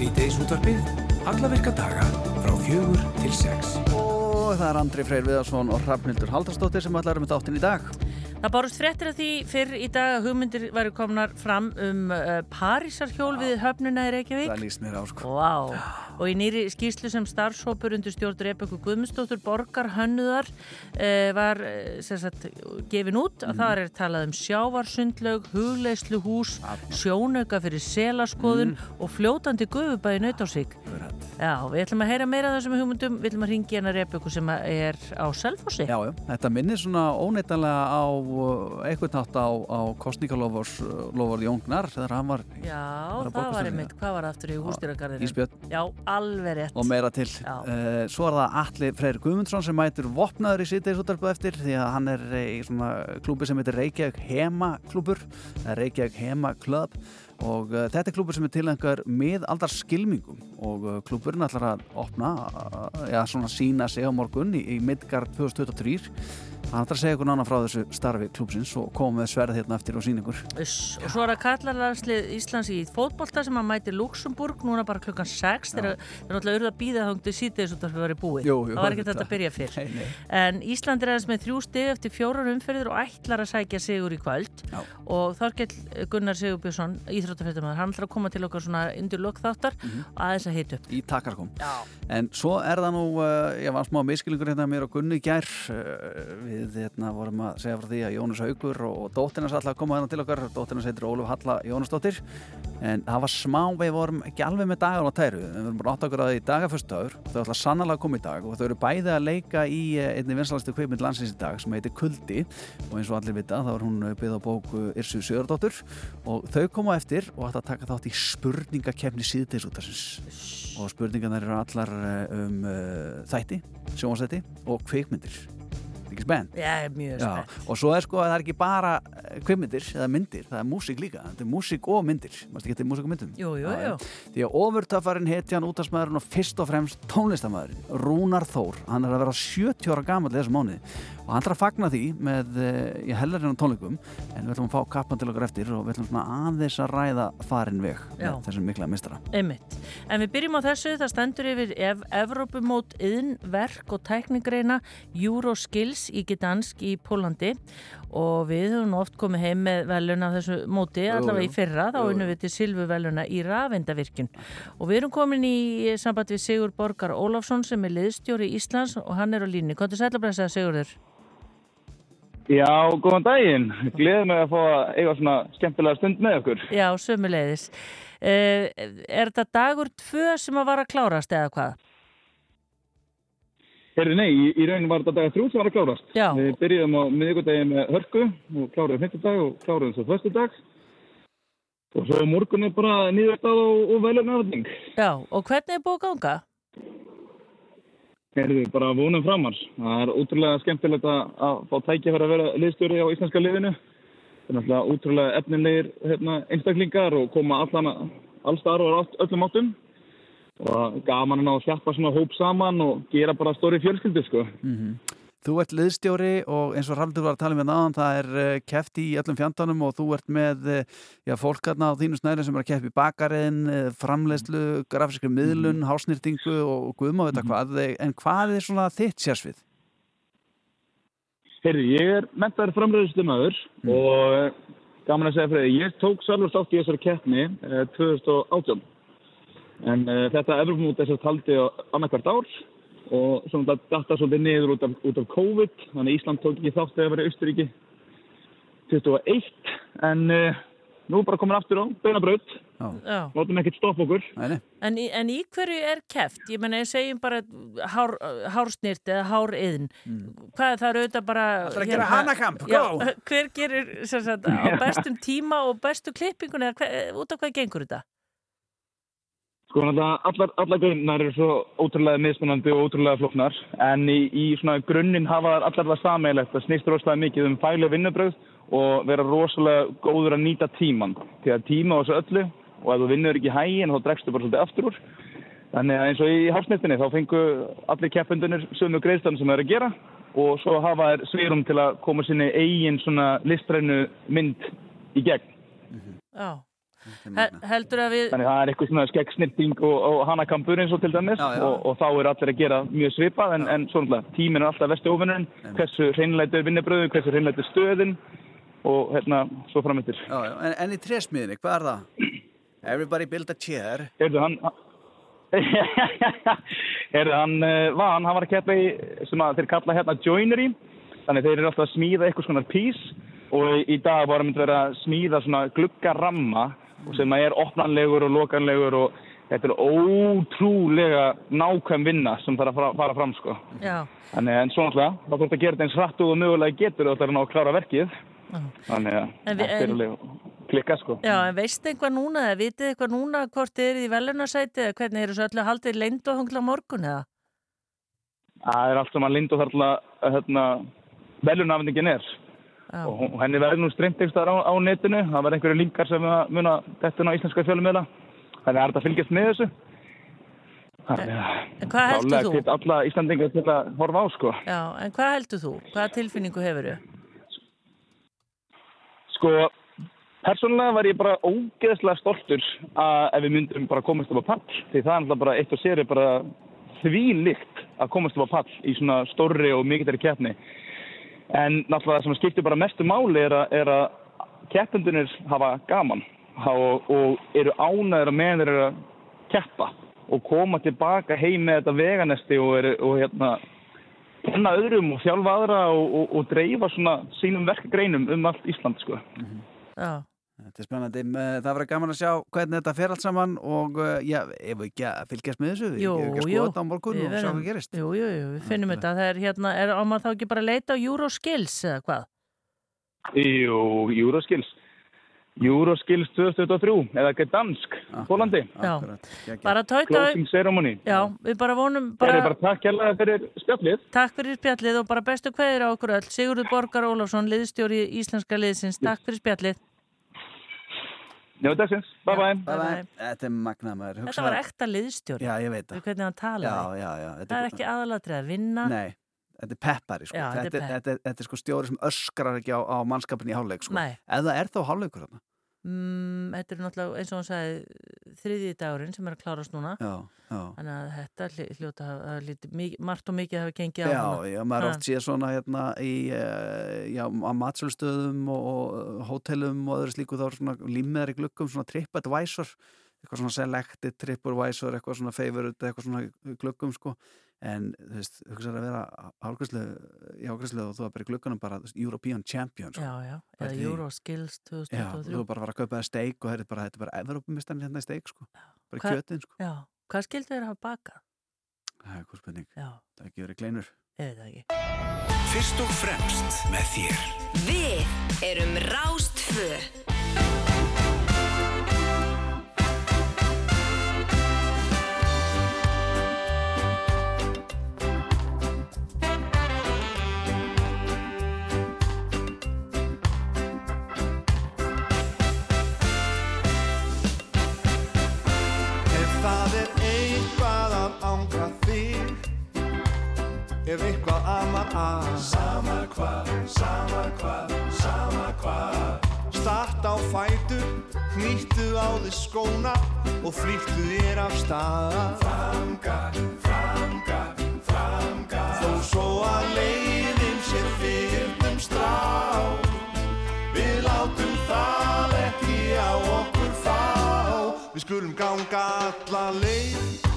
Sýteis útvarpið, alla virka daga frá fjögur til sex. Og það er Andri Freyr Viðarsson og Rafnildur Haldarsdóttir sem ætlar um þetta áttin í dag. Það bárust fréttir af því fyrr í dag að hugmyndir væri komnar fram um uh, Parísarhjól við höfnuna í Reykjavík. Það líst mér á sko. Vá, og í nýri skýslu sem starfsópur undir stjórn Rebekku Guðmundsdóttur Borgar Hönnuðar uh, var uh, sagt, gefin út að Mhm. það er talað um sjávarsundlaug, hugleisluhús, sjónauka fyrir selaskoðun Mhm. og fljótandi guðubæði nautásík. Já, við ætlum að heyra meira þessum hugmyndum, við ætlum að ringi hérna Rebekku sem er á Selfossi. Já, já, þetta minnir svona óneitanlega á uh, einhvern nátt á, á kostningalofur Jóngnar þegar hann var Já, Var að það var einmitt, hvað var aftur í hústýragarðinu? Ísbjörn. Já, alveg rétt. og meira til. Uh, svo er það Alli Freyr Guðmundsson sem mætur vopnaður í sýteisúttarpu eftir því að hann er í svona klúbi sem heitir Reykjavík Hema klúbur, Reykjavík Hema Club og uh, þetta er klúbur sem er tilengar miðaldar skilmingum og uh, klúburinn ætlar að opna, já svona sína sig á morgun í, í Midgard 2023 hann ætlar að segja ykkur nána frá þessu starfi klúbsins og koma með sverð hérna eftir og sína ykkur. Uss, og svo er það kallarlandslið Íslands í fótbolta sem að mæti Luxemburg núna bara klukkan 6 þegar það er náttúrulega urða að býða þangtu síðdeis út af að vera búið. Jú, jú, það var ekki þetta að byrja fyrr. Nei, nei. en Ísland er aðeins með þrjú stig eftir fjórar umferðir og ætlar að sækja sigur í kvöld. Já. og Þorkell Gunnar Sigurbjörnsson íþróttafréttamaður, hann ætlar að koma til okkar svona undir lokþáttar Mhm. aðeins að hita upp við hérna vorum að segja frá því að Jónas Haugur og, og dóttirnas alltaf koma hérna til okkar. Dóttirnas heitir Óluf Halla Jónasdóttir. En það var smá, við vorum ekki alveg með dagar á tæru, við vorum bara átt okkur að það í dagaföstaður þau ætla sannlega að koma í dag og þau eru bæði að leika í uh, einni vinslastu kveipmynd landsins í dag sem heitir Kuldi. Og eins og allir vita þá er hún byggð á bóku Irsu Sigurdóttur og þau koma eftir og ætla að taka þátt í spurningakefni síðdeisútarsins og spurningarnar eru allar eh, um uh, þætti, sjónvarsætti og kveikmyndir ekki spennt? Já, mjög spennt. Og svo er sko að það er ekki bara eh, kveikmyndir eða myndir, það er músík líka. Þetta er músík og myndir, mást ekki þetta er músík og myndum? Jú, jú, jú. því að ofurtöffarinn hetjan útastmaðurinn og fyrst og fremst tónlistamæðurinn Rúnar Þór, hann er að vera 70 ára gammal þessu mánuði og hann ætlar að fagna því með, ég hellar hennar tónleikum en við ætlum að fá kappan til okkur eftir og við ætlum aðeins að ræða farin veg þessum mikla mistara Einmitt. En við byrjum á þessu, það stendur yfir ef Evrópumót yðn, verk og tækningreina Euroskills í Gdansk í Pólandi og við höfum oft komið heim með velun af þessu móti, allavega í fyrra, þá unnum við til Silvu veluna í Ravendavirkjun og við erum komin í samband við Sigur Borgar Ólafsson sem er liðstjóri Íslands og hann er á línni. Hvað er sætlabressa Sigurður? Já, góðan daginn. Gleðið mig að fá að eiga svona skemmtilega stund með okkur. Já, sömuleiðis. Uh, er þetta dagur tvö sem að vara að klárast eða hvað? Herri, nei, í, í rauninu var þetta dagar þrjú sem var að klárast. Já. Við byrjuðum á miðvikudegi með hörku og kláruðum fyrstudag og kláruðum svo föstudag. Og svo morgun er bara nýðvistað og, og velun afning. Já, og hvernig er búið að ganga? Herri, bara vonum framar. Það er útrúlega skemmtilegt að, fá tækja að vera liðstjóri á íslenska liðinu. Það er náttúrulega útrúlega efnilegir hérna, einstaklingar og koma allstar og öllum áttum. Og gaman að ná að hjappa svona hóp saman og gera bara stóri fjölskyldu, sko. Þú ert liðstjóri og eins og Raldur var að tala með náðan, það er uh, keft í öllum fjandanum og þú ert með uh, já, fólk hérna á þínu snæri sem er að keppi bakariðin, uh, framleiðslu, grafískri miðlun, hásnýrtingu og guðma veit hvað. En hvað er svona þitt sérsvið? Heyrði, ég er mentaður framræðistumöður og eh, gaman að segja fyrir því, ég tók sjálfur sátt í þessari keppni eh, 2018. En uh, þetta Evropamót þess að taldi á annarkvært ár og svona datta svolítið niður út af, út af COVID, þannig Ísland tók ekki þátt að vera í Austuríki 21, en uh, nú bara komin aftur á beinabraut, Já. látum ekkert stoppa okkur. Nei, nei. En en í hverju er keft? Ég menna, ég segjum bara hár, hársnýrt eða háriðn. Hvað er það auðvitað bara... Það er að gera hanakamp, Já, hver gerir sem sagt, á bestum tíma og bestu klippingun eða hver, út af hvað gengur þetta? Sko allar, allar grunnar eru svo ótrúlega mismunandi og ótrúlega flóknar en í, í svona grunninn hafa allar það sameigilegt að snýst rosalega mikið um fælu vinnubröð og vera rosalega góður að nýta tíman því að tíma á þessu öllu og ef þú vinnur ekki hægin þá dregstu bara svolítið aftur úr. Þannig að eins og í hálsnittinni þá fengu allir keppundunir sömu greiðstan sem þeir eru að gera og svo hafa þær svirum til að koma sinni eigin svona listrænu mynd í gegn. Já. He heldur að við... Þannig það er eitthvað svona skeggsnirting og, og hanakampur eins og til dæmis Já, já. Og, og þá er allir að gera mjög svipað en, en svona tíminn er alltaf vestu ofinnurinn, hversu hreinlæti er vinnubröðu, hversu hreinlæti er stöðin og hérna svo. Já, já. En, en í trésmiðinni, hvað er það? Everybody build a chair. Heyrðu, hann... Heyrðu, hann var, hann, hann var að keppa í, sem að þeir kalla hérna joinery, þannig þeir eru alltaf að smíða eitthvað svona pís og í dag var að mynda vera að smíða svona gluggaramma sem að er opnanlegur og lokanlegur og þetta er ótrúlega nákvæm vinna sem þarf að fara, fara fram, sko. Já, Þannig en svona alltaf, þá þurft að gera þetta eins hratt og mögulega getur og það er ná að klára verkið. Þannig að þetta er alveg klikka, sko. já, en veistu eitthvað núna eða vitið eitthvað núna hvort þið eru í velunarsæti eða hvernig eru svo öllu haldið leynd og hungla morgun eða? Það er allt sem að Lind og þarna hérna, velunafningin er. Já, og henni verður nú streymt einhverstaðar á, á netinu. Það verður einhverju linkar sem að muna þetta á íslenska fjölumöla þannig að það er að fylgjast með þessu? Þannig að En hvað heldur klálega þú? hvet alla Íslandingar til að horfa á sko. Já, en hvað heldur þú? Hvaða tilfinningu hefur þau? sko persónulega var ég bara ógeðslega stoltur að ef við myndum bara komast upp á pall. Því það er náttúrulega bara eitt og sér bara því líkt að komast upp á pall í svona stórri og mikilværi keppni En náttúrulega það sem skiptir bara mestu máli er að, er að keppendunir hafa gaman og, og eru ánæður að meðan þeir eru að keppa og koma tilbaka heim með þetta veganesti og, er, og hérna kenna öðrum og þjálfa aðra og, og, dreifa svona sínum verkagreinum um allt Ísland sko. Já, Þetta er spennandi. Eh, Það verður gaman að sjá hvernig þetta fer allt saman og eh, já, ef við ekki að fylgjast með þessu, við Jú, ekki að skoða þetta á morgun Við og sjá hvað gerist. jú, jú, jú, við finnum þetta. Það er hérna, er á maður þá ekki bara að leita á Euroskills eða hvað? Jú, Euroskills. Euroskills 2023 eða Gdansk, Pólandi. Já. Akkurat. Bara tauta, Closing ceremony. já, við bara vonum, Það er bara, bara takk hérlega fyrir spjallið. takk fyrir spjallið og bara bestu kveðir á okkur öll. Sigurður Borgar Ólafsson, liðstjóri íslenska liðsins, takk fyrir spjallið. Njóðu dagsins. Bye bye. Bye Bye bye. Þetta er magnað maður. Þetta var ekta liðstjóri, Já, ég veit það. hvernig hann Já, talaði. já, já. Þetta Það er ekki aðalatrið að vinna. Nei, þetta er peppari, sko. Já, þetta er þetta, þetta, þetta er sko stjóri sem öskrar ekki á, á mannskapin í hálfleik, sko. Nei. Ef það er þá hálfleikur þarna. Mm, þetta er náttúrulega, eins og hann sagði, þriðji dagurinn sem er að klárast núna. Já, já. Þannig að þetta hljóta að mikið- margt og mikið hafa gengið á Já, já, maður Ha. oft séð svona hérna í, uh, já, á matsölstöðum og, og hótelum og öðru slíku þá er svona límiðar í gluggum, svona TripAdvisor, eitthvað svona selected TripAdvisor, eitthvað svona favorite, eitthvað svona í gluggum, sko. En, þú veist, hugsaður að vera í ágræslu og þú er bara í gluggunum bara þú veist, European Champion, sko. Já, já, eða því? Euroskills Já, þú 2023. er bara að fara að kaupa það steik og þetta er bara, þetta er bara Evrópumistarinn hérna í steik, sko. Bara Hvað- kjötin, sko. Já, hvað skildu þér að hafa bakað? Það er eitthvað spurning. Já, Það er ekki verið kleinur. ég veit það ekki. Fyrst og fremst með þér. Við erum Rástfö. Ef eitthvað amar að. Sama hvað, sama hvað, sama hvað. Start á fætur, hnýttu á þið skóna Og flýttu þér af stað. Framgar, framgar, framgar Þó svo að leiðin sér fyrnum strá Við látum það ekki á okkur fá. Við skulum ganga alla leið.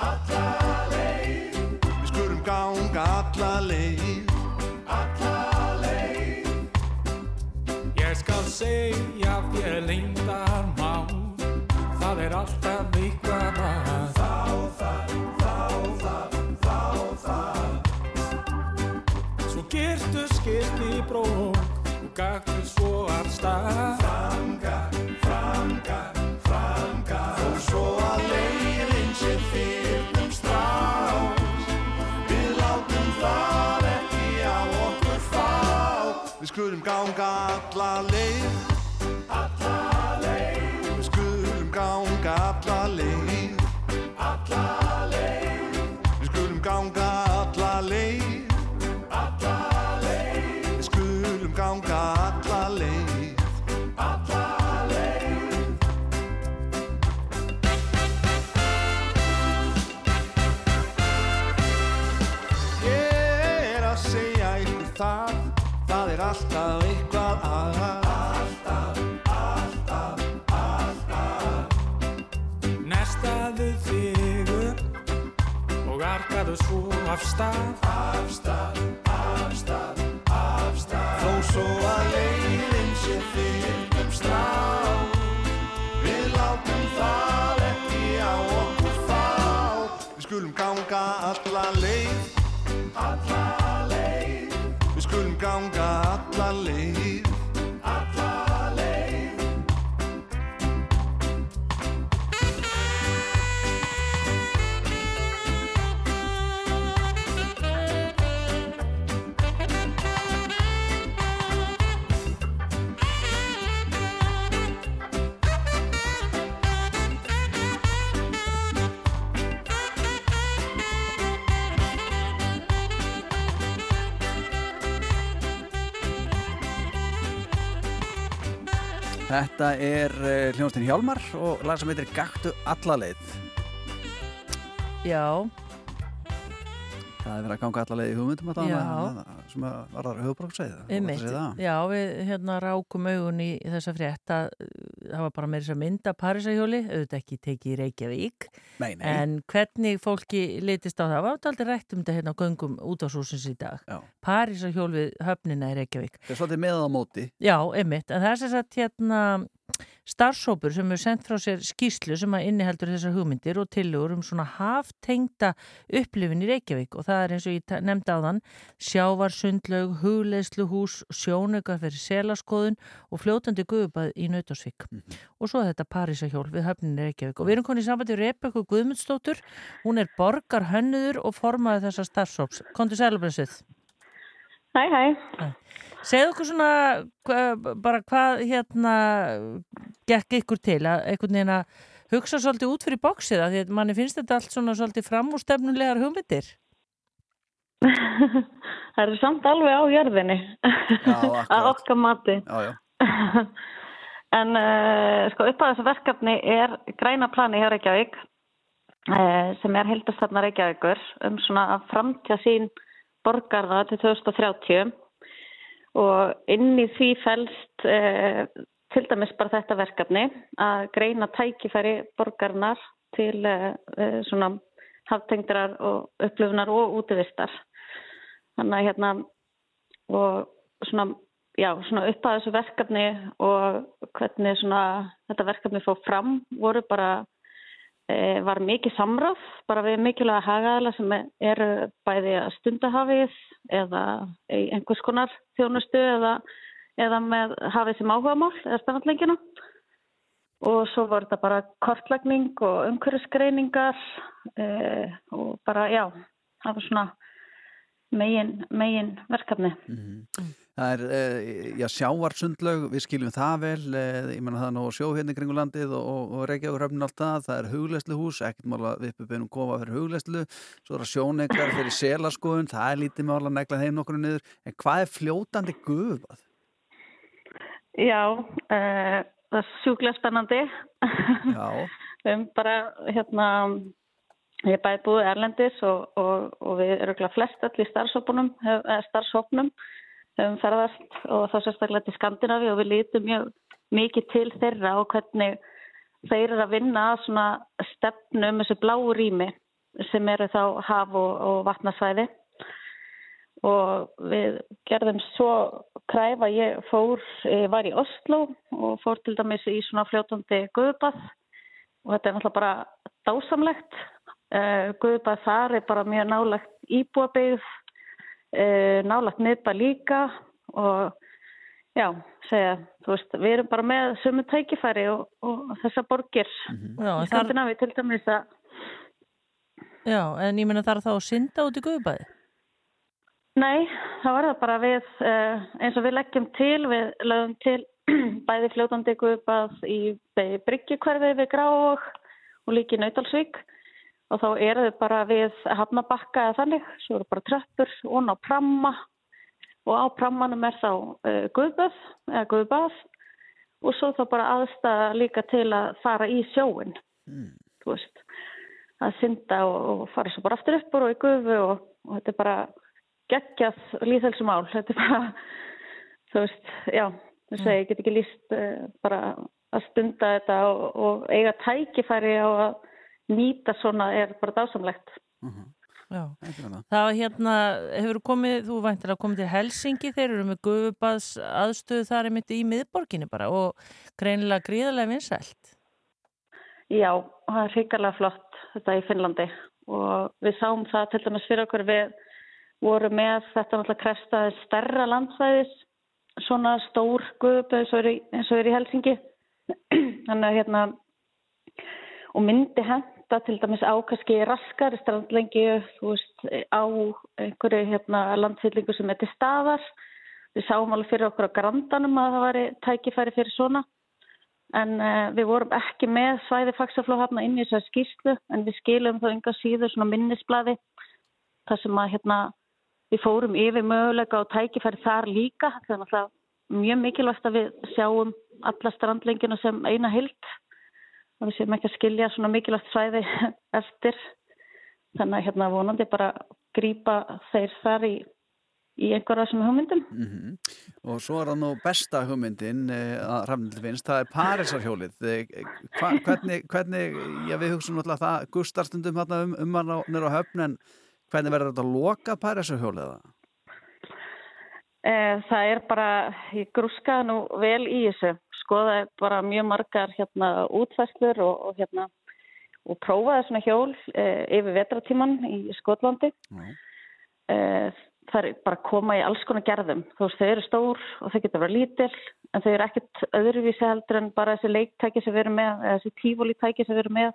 Alla Ganga alla leið. Alla leið. Ég skal segja þér leyndarmál Það er alltaf eitthvað að. Þá það, þá það, þá það Svo gertu skipt í brók og gagtu svo af stað. Framgar, framgar, framgar Þó svo að leiðin sér fyrnum skulum ganga alla leið arkaðu svo af stað. Af stað, af stað, af stað. Þó svo að leiðin sé þig um strá Við látum það ekki á okkur fá. Við skulum ganga alla leið Þetta er uh, hljónstinn Hjálmar og lag sem heitir Gaktu alla leið. Já, Það er verið að ganga alla leið í hugmyndum að það sem var þar höfuborgsæðið. einmitt. Já, við hérna rákum augun í þessa frétt að uh, það var bara meira þess að mynda Parísahjóli, auðvitað ekki tekið í Reykjavík, Nei, nei. en hvernig fólki litist á það, var þetta aldrei rætt um þetta hérna á göngum út á súsins í dag. Parísahjól við höfnina í Reykjavík. Það er svolítið með á móti. Já, einmitt, en það er sem sagt hérna starfsópur sem hefur sendt frá sér skýslu sem að inniheldur þessar hugmyndir og tillögur um svona haftengda upplifin í Reykjavík. Og það er eins og ég nefndi á þann sjávarsundlaug, hugleisluhús, sjónauka fyrir selaskoðun og fljótandi guðubað í Nautasvík og svo er þetta Parísahjól við höfnin í Reykjavík. Og við erum konið í sambandi Rebekku Guðmundsdóttur. Hún er borgar hönnuður og formaði þessar starfsóps. Kontu sælubrensið. Hæ, hæ. Segðu okkur svona hva, bara hvað hérna gekk ykkur til að einhvern veginn að hugsa svolítið út fyrir bóksið að því að manni finnst þetta allt svona svolítið framústefnulegar hugmyndir. Það eru samt alveg á jörðinni Já, að okkar mati. Já, já. en uh, sko upp á þessu verkefni er græna plani hjá Reykjavík uh, sem er heldastafna Reykjavíkur um svona framtja sín borgarða til 2030 og inn í því fælst uh, til dæmis bara þetta verkefni að greina tækifæri borgarnar til uh, svona haftengdrar og upplifunar og útivistar. Þannig að hérna og svona, já, svona upp að þessu verkefni og hvernig svona þetta verkefni fór fram voru bara, var mikið samráð bara við mikilvæga hagaðala sem eru bæði að stundahafið eða einhvers konar þjónustu eða, eða með hafið sem áhugamál eða stafnallengina. Og svo var þetta bara kortlagning og umhverfisgreiningar e, og bara, já, það var svona megin, megin verkefni. Það er, uh, já, sjávarsundlaug, við skiljum það vel, uh, ég menna það er nú sjó hérna í kringu landið og, og, og Reykjavík höfnin allt það, það er hugleisluhús, ekkert mála við upp beinum kofa fyrir hugleislu, svo er það sjóneikar fyrir selaskoðun, það er lítið mála að negla þeim nokkur niður, en hvað er fljótandi gufað? Já, uh, það er sjúklega spennandi. Já, um bara, hérna, ég er bæði búið Erlendis og, og, og við erum glæð flest öll í um ferðast og þá sérstaklega til Skandinavi og við lítum mjög mikið til þeirra og hvernig þeir eru að vinna svona stefnu um þessu bláu rými sem eru þá haf og, og vatnasvæði. Og við gerðum svo kræfa, ég fór, ég var í Oslo og fór til dæmis í svona fljótandi guðbað og þetta er náttúrulega bara dásamlegt. Uh, guðbað þar er bara mjög nálagt íbúabyggð, uh, nálagt miðba líka og já, segja, þú veist, við erum bara með sömu tækifæri og, og þessar borgir. Já, en þar, Skandinavi til dæmis að já, en ég meina þar þá að synda út í guðbæði. Nei, þá er það bara við, uh, eins og við leggjum til, við lögum til bæði fljótandi guðbað í bryggjukverfi við Gráog og líki Nautalsvík og þá eru þau bara við hafnabakka eða þannig, svo eru bara tröppur og á pramma. Og á prammanum er þá uh, guðbað eða guðbað. Og svo þá bara aðstæða líka til að fara í sjóin, þú veist, að synda og, og fara svo bara aftur upp úr og í gufu og, og þetta er bara geggjað líðhelsumál. Þetta er bara, þú veist, já, þú segi, ég get ekki líst uh, bara að stunda þetta og, og eiga tækifæri á að nýta svona er bara dásamlegt. Já. Ekki með það. Það hérna, hefur komið, þú væntir að komið til Helsingi, þeir eru með gufubads aðstöðu þar myndi í miðborginni bara og greinilega gríðarlega vinsælt. Já, það er hrigalega flott þetta í Finnlandi og við sáum það til dæmis fyrir okkur við vorum með þetta náttúrulega krefstaði stærra landsvæðis svona stór guðup eins og er í, eins og er í Helsingi þannig að hérna og myndi henda til dæmis á kannski þú veist á einhverju hérna landfyllingu sem er til staðar. Við sáum alveg fyrir okkur á grandanum að það væri tækifæri fyrir svona. En uh, við vorum ekki með svæði faksaflóhafna inn í þessari skýrslu en við skilum þá yngar síður svona minnisbladi þar sem að hérna við fórum yfir möguleika og tækifæri þar líka. Þannig að það er mjög mikilvægt að við sjáum alla strandlengina sem eina hild og við séum ekki að skilja svona mikilvægt svæði eftir þannig að hérna vonandi bara grípa þeir þar í, í einhverja sem hugmyndum Mm Og svo er það nú besta hugmyndin eh, að Rafnildur finnst, það er Parísarhjólið. Eh, Hva, hvernig, hvernig, já við hugsaum náttúrulega það gustarstundum um, um hann á, nýra á höfn en hvernig verður þetta að loka Parísarhjólið það? Eh, Það er bara, ég grúskaði nú vel í þessu, skoðaði bara mjög margar hérna útfæslur og, og hérna og prófaði svona hjól eh, yfir vetratíman í Skotlandi. Já. Eh, það er bara að koma í alls konar gerðum. Þú veist, þau eru stór og þau getur verið lítil en þau eru ekkert öðruvísi heldur en bara þessi leiktæki sem við erum með, þessi tífólítæki sem við erum með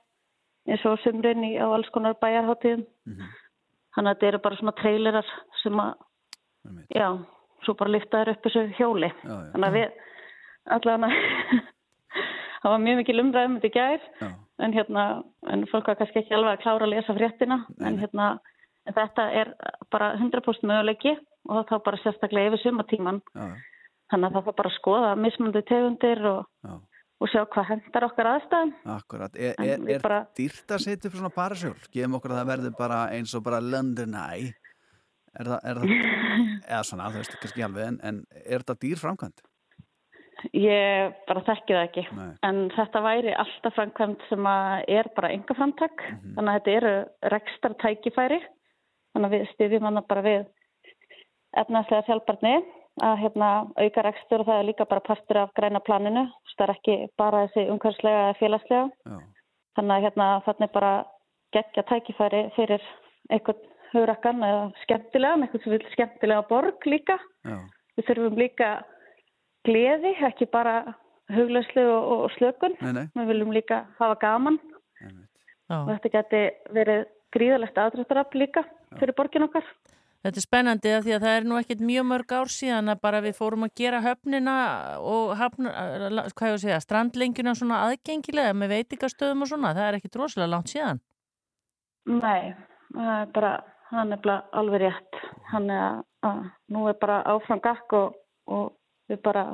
eins og sumrin í, á alls konar bæjarháttíðum. Mhm. Þannig að þetta eru bara svona trailerar sem að, já, svo bara liftaður upp þessu hjóli. Já, já. Þannig að við, allavega, það var mjög mikil umræðum þetta í gær, Já. en hérna, en fólk var kannski ekki alveg að klára að lesa fréttina, en hérna, en þetta er bara 100% möguleiki og þá bara sérstaklega yfir sumatíman. Já, Þannig að það var bara að skoða mismunandi tegundir og, og sjá hvað hendar okkar aðstæðum. akkurat. Er, er, er bara- dýrt að setja upp svona Parísarhjól? Gefum okkur að það verður bara eins og bara London Eye. Er það, er það, eða svona, þú veist, kannski alveg, en, en er þetta dýr framkvæmt? Ég bara þekki það ekki. Nei. En þetta væri alltaf framkvæmt sem er bara enga framtak. Mhm. Þannig að þetta eru rekstar tækifæri. Þannig að við styðjum hann bara við efnaðslega sjálfbarni að hérna, auka rekstur og það er líka bara partur af græna planinu. Það er ekki bara þessi umhverfslega eða félagslega. Já, Þannig að hérna, þannig er bara geggja tækifæri fyrir einhvern hugrakkan eða skemmtilegan, einhvern sem vil skemmtilega borg líka. já, Við þurfum líka gleði, ekki bara huglauslu og, og slökun. nei, nei, Við viljum líka hafa gaman einmitt. og Já. þetta geti verið gríðalegt aðdráttarafl líka fyrir borgin okkar. Þetta er spennandi af því að það er nú ekkert mjög mörg ár síðan að bara við fórum að gera höfnina og hafna, hvað ég að segja, strandlengjuna svona aðgengilega með veitingastöðum og svona. Það er ekkert rosalega langt síðan. Nei, það er bara, það er nefnilega alveg rétt. Þannig að, að nú er bara áfram gakk og, og við bara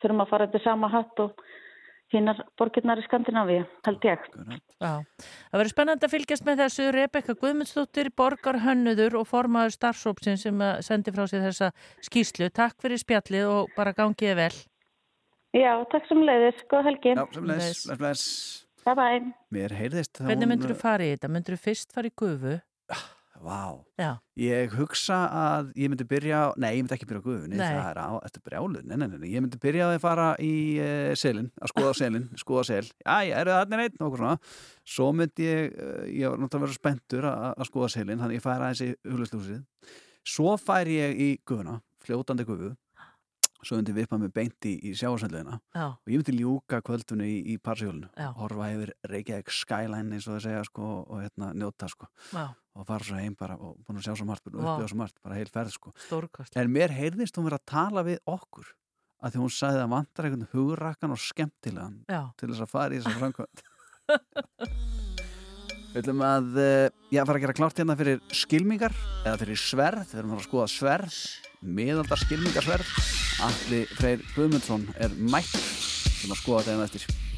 þurfum að fara þetta sama hatt og hinnar borgirnar í Skandinavíu, held ég. Já. Það verður spennandi að fylgjast með þessu Rebekka Guðmundsdóttir, borgarhönnuður og formaður starfsópsin sem að sendi frá sér þessa skýslu. Takk fyrir spjallið og bara gangiði vel. Já, takk sem leiðis, góð helgi. Já, sem les, Bless. bless, bless. Bye bye. Mér heyrðist þá Hvernig myndur þú fara í þetta? Myndur þú fyrst fara í gufu? Vá, Já. ég hugsa að ég myndi byrja nei, ég myndi ekki byrja á guðunni, Nei. það er á, þetta er brjálu, nei, nei, nei, nei, ég myndi byrja að fara í uh, selin, að skoða selin, skoða sel, já, ég er það neitt, nokkuð svona, svo myndi ég, uh, ég var náttúrulega að vera spenntur að, að skoða selin, þannig ég færi aðeins í hugluslúsið, svo færi ég í guðuna, fljótandi guðu, svo myndi vippa mig beint í, í sjáarsendleina Já. og ég myndi ljúka kvöldunni í, í parsjólinu, horfa yfir Reykjavík skyline eins og það segja, sko, og hérna njóta, sko. Já, og fara svo heim bara og búin að sjá svo margt og Vá. upplifa svo margt, bara heil ferð sko. Stórkast. en mér heyrðist hún vera að tala við okkur að því hún sagði að vantar einhvern hugrakkan og skemmtilegan Já. til þess að fara í þess að framkvæmt Við ætlum að eh, já, fara að gera klárt hérna fyrir skilmingar eða fyrir sverð, við erum að að skoða sverð miðaldar skilmingarsverð Alli Freyr Guðmundsson er mætt sem að skoða þetta hérna eftir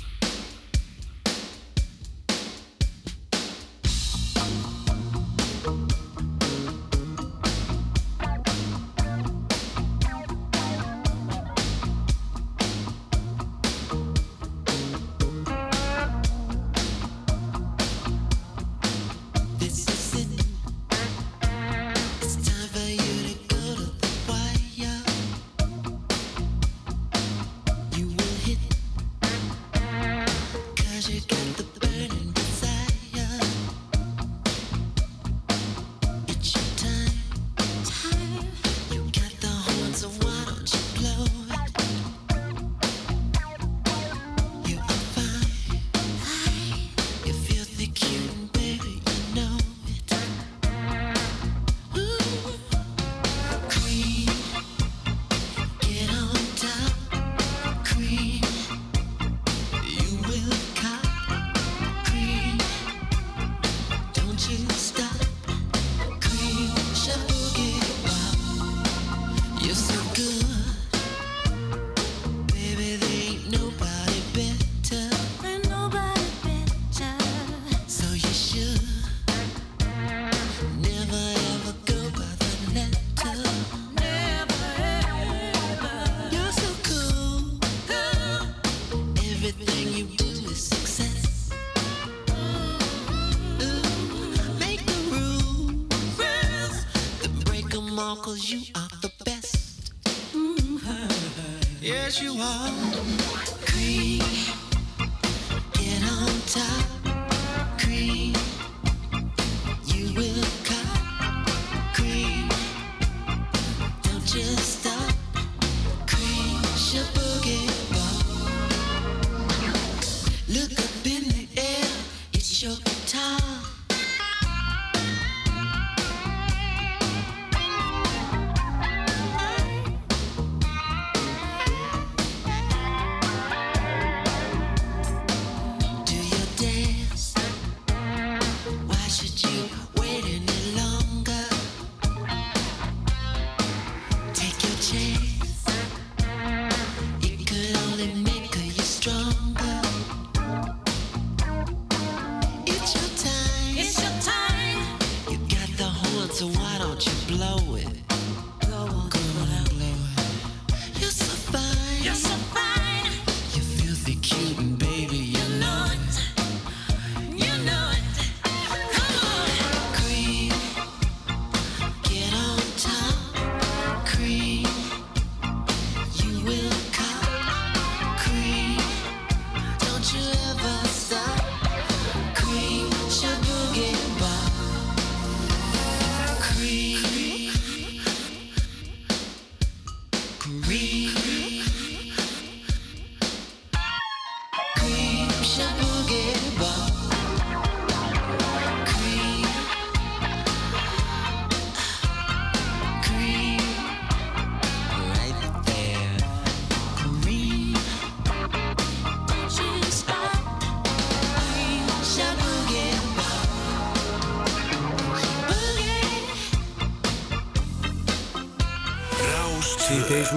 you are.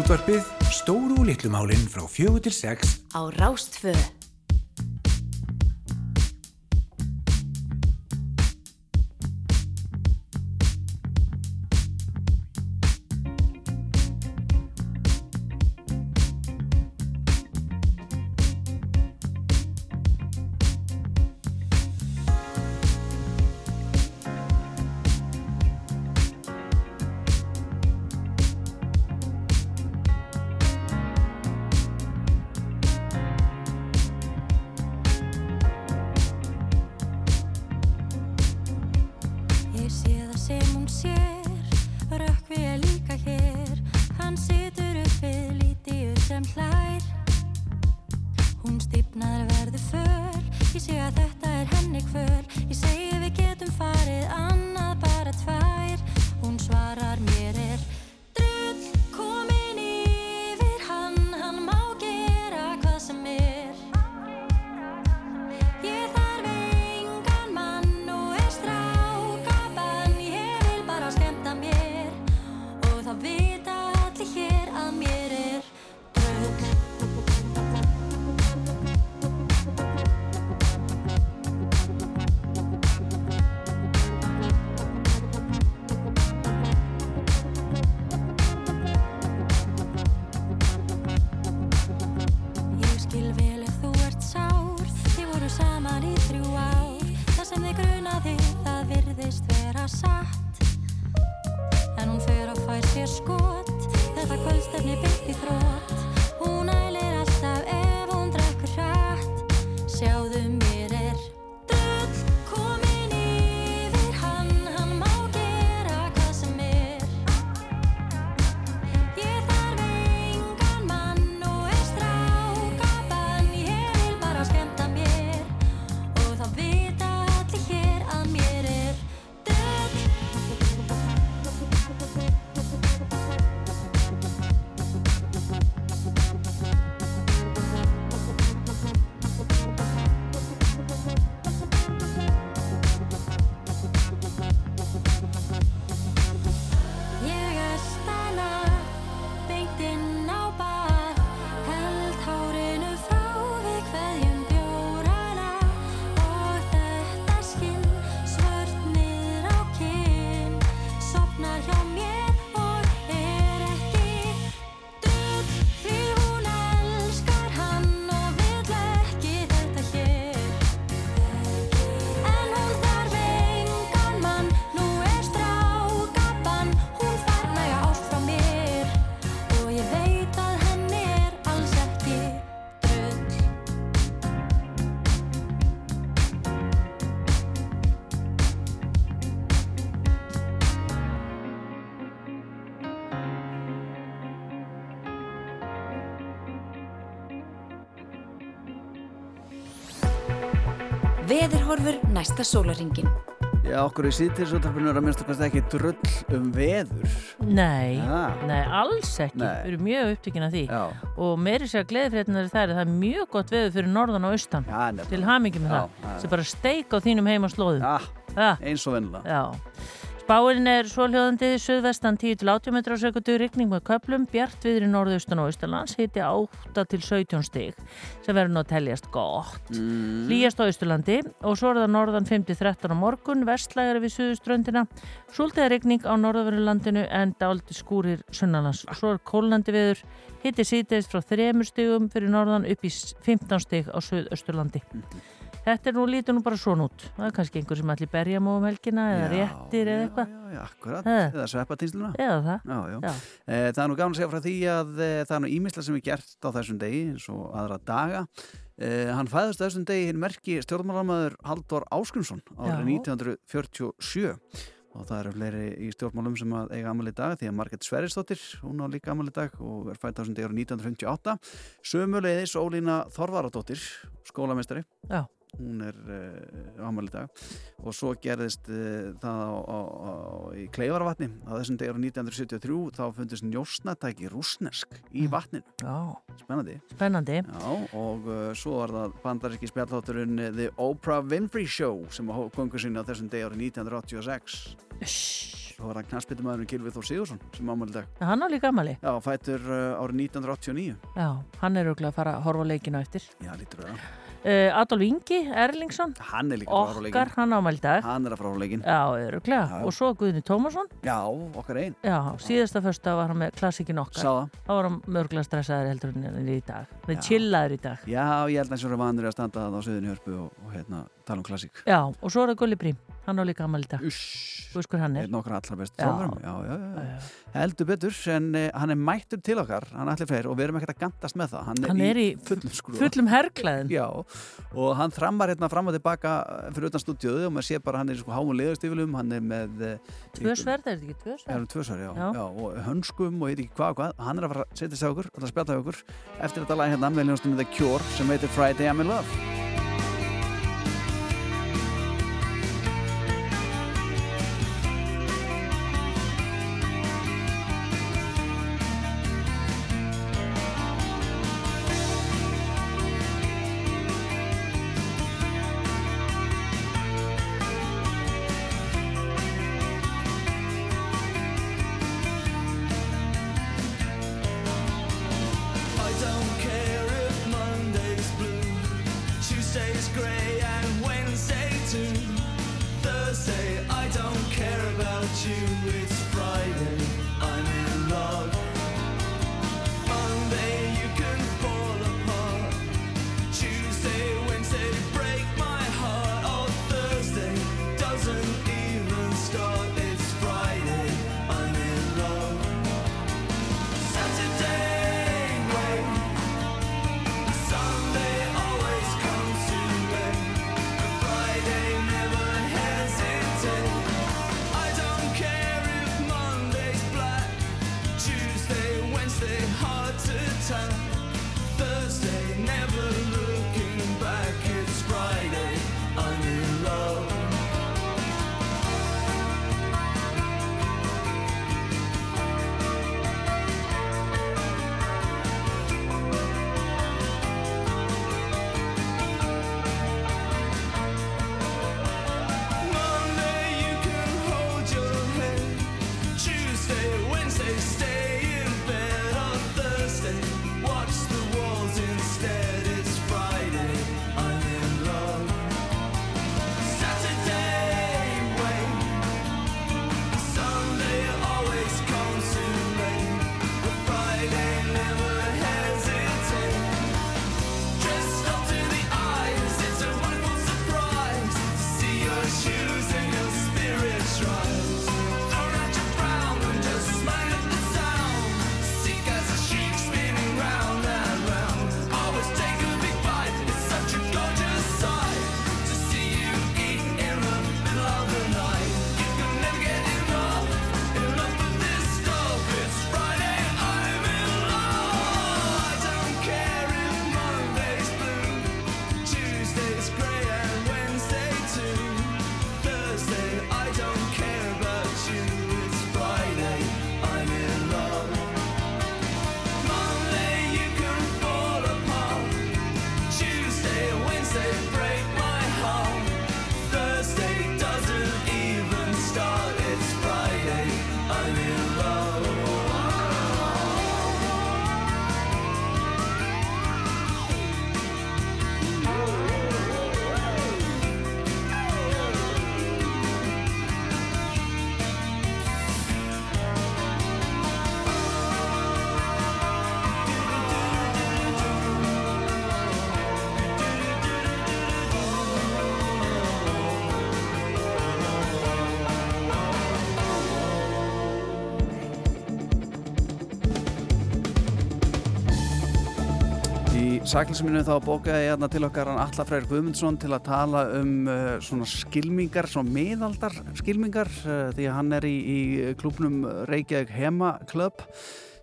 útvarpið Stóru og litlumálinn frá fjögur til sex á Rástföðu Ég sé það sem hún sér, rökk við er líka hér. Hann situr uppið lítiðu sem hlær. Hún stýpnar verðu föl, ég sé að þetta er henni kvöl. Ég segi við getum farið að næsta sólaringin. Já, okkur í síðtilsjóttarpinu er að minnst okkar ekki drull um veður. Nei, Ja. nei, alls ekki. Nei. Við erum mjög upptökin af því. Já. Og meiri sér að gleðifrétnar það er að það er mjög gott veður fyrir norðan og austan. Já, nefnilega. Til hamingi með Já, það. já. Sem bara steik á þínum heim og slóðum. Já, Ja. eins og vennilega. Já. Spáin er svóljóðandi suðvestan 10 til 80 metrar á sekundu, rigning með köplum, bjart viðri norðaustan og austalands, hiti 8 til 17 stig, sem verður nú að teljast gott. Mm. Hlýjast á austurlandi og svo er það norðan 5 til 13 á morgun, vestlægari við suðuströndina, súltiða rigning á norðaverulandinu en dáliti skúrir sunnanlands. Svo er kólnandi viður, hiti síðdeist frá 3 stigum fyrir norðan upp í 15 stig á suðausturlandi. Þetta er nú lítur nú bara svona út. Það er kannski einhver sem allir berja mú um helgina eða Já, réttir eða eitthvað. Já, já, akkurat. Eh. Eða sveppatínsluna. Eða það. Já, já. Já. Eh, Það er nú gaman að segja frá því að eh, það er nú ímislega sem er gert á þessum degi eins og aðra daga. Eh, hann fæðist þessum degi hinn merki stjórnmálamæður Halldór Ásgrímsson árið Já. 1947 og það eru fleiri í stjórnmálum sem eiga amal í dag því að Marget Sverrisdóttir, hún á líka amal í dag og er fætt á þessum degi árið 1958 Sömuleiðis Ólína Þorvaradóttir skólamestari Já. Hún er uh, ámæli dag. Og svo gerðist uh, það á, á, á, í Kleifarvatni. Á þessum degur 1973 þá fundist njósnatæki rúsnesk í vatninu. Já. spennandi. Spennandi. Já, og uh, svo var það bandaríski spjallátturinn The Oprah Winfrey Show sem á kongur sinni á þessum degur 1986 svo var það knastbyttumæðurinn Gilvið Þór Sigursson sem ámæli dag. Hann á líka amali. Já, fættur uh, árið 1989 Já, hann er auðvitað að fara að horfa leikinu eftir. Já, lítur það Uh, Adolf Ingi Erlingsson, Hann er líka okkar, hann ámæli dag. Hann er að frá áralegin Já, auðvitað. Og svo Guðni Tómasson. Já, okkar einn Já, síðasta fyrsta var hann með klassikin okkar. Sá. Þá var hann mörglega stressaður heldur en hann í dag. Hann Já. chillaður í dag. Já, ég held að þessu eru vanur að standa það á söðinu hörpu og, og hérna, tala um klassík. Já, og svo er það Gulli Brím. Hann á líka. Uss. Þú veist hver hann er? Okkar allra best Já. þjálfurum. Já, já, já, já. Heldur betur, en uh, hann er mættur til okkar, hann ætli freyr og við erum ekkert að gantast með það. Hann er, Hann er í fullum skrúða. Fullum herrklæðum. Já, og hann þrammar hérna fram og tilbaka eh, fyrir utan stúdíuðu og maður sé bara hann er í sko háum leðustífilum, hann er með... eh, Tvö einhver- sverð, er þetta ekki tvö Já, sverð? um tvö svar, já, Já. já. og hönskum og ég veit ekki hvað og hvað. Hann er að fara að setja sig á okkur, að spjalla á okkur eftir þetta lag hérna með ljónstunni The Cure sem heitir Friday I'm in Love. Saklýsum minu þá bókaði ég til okkar hann Alla Freyr Guðmundsson til að tala um uh, svona skilmingar, svona miðaldar skilmingar uh, því að hann er í, í klubnum Reykjavík Hema Club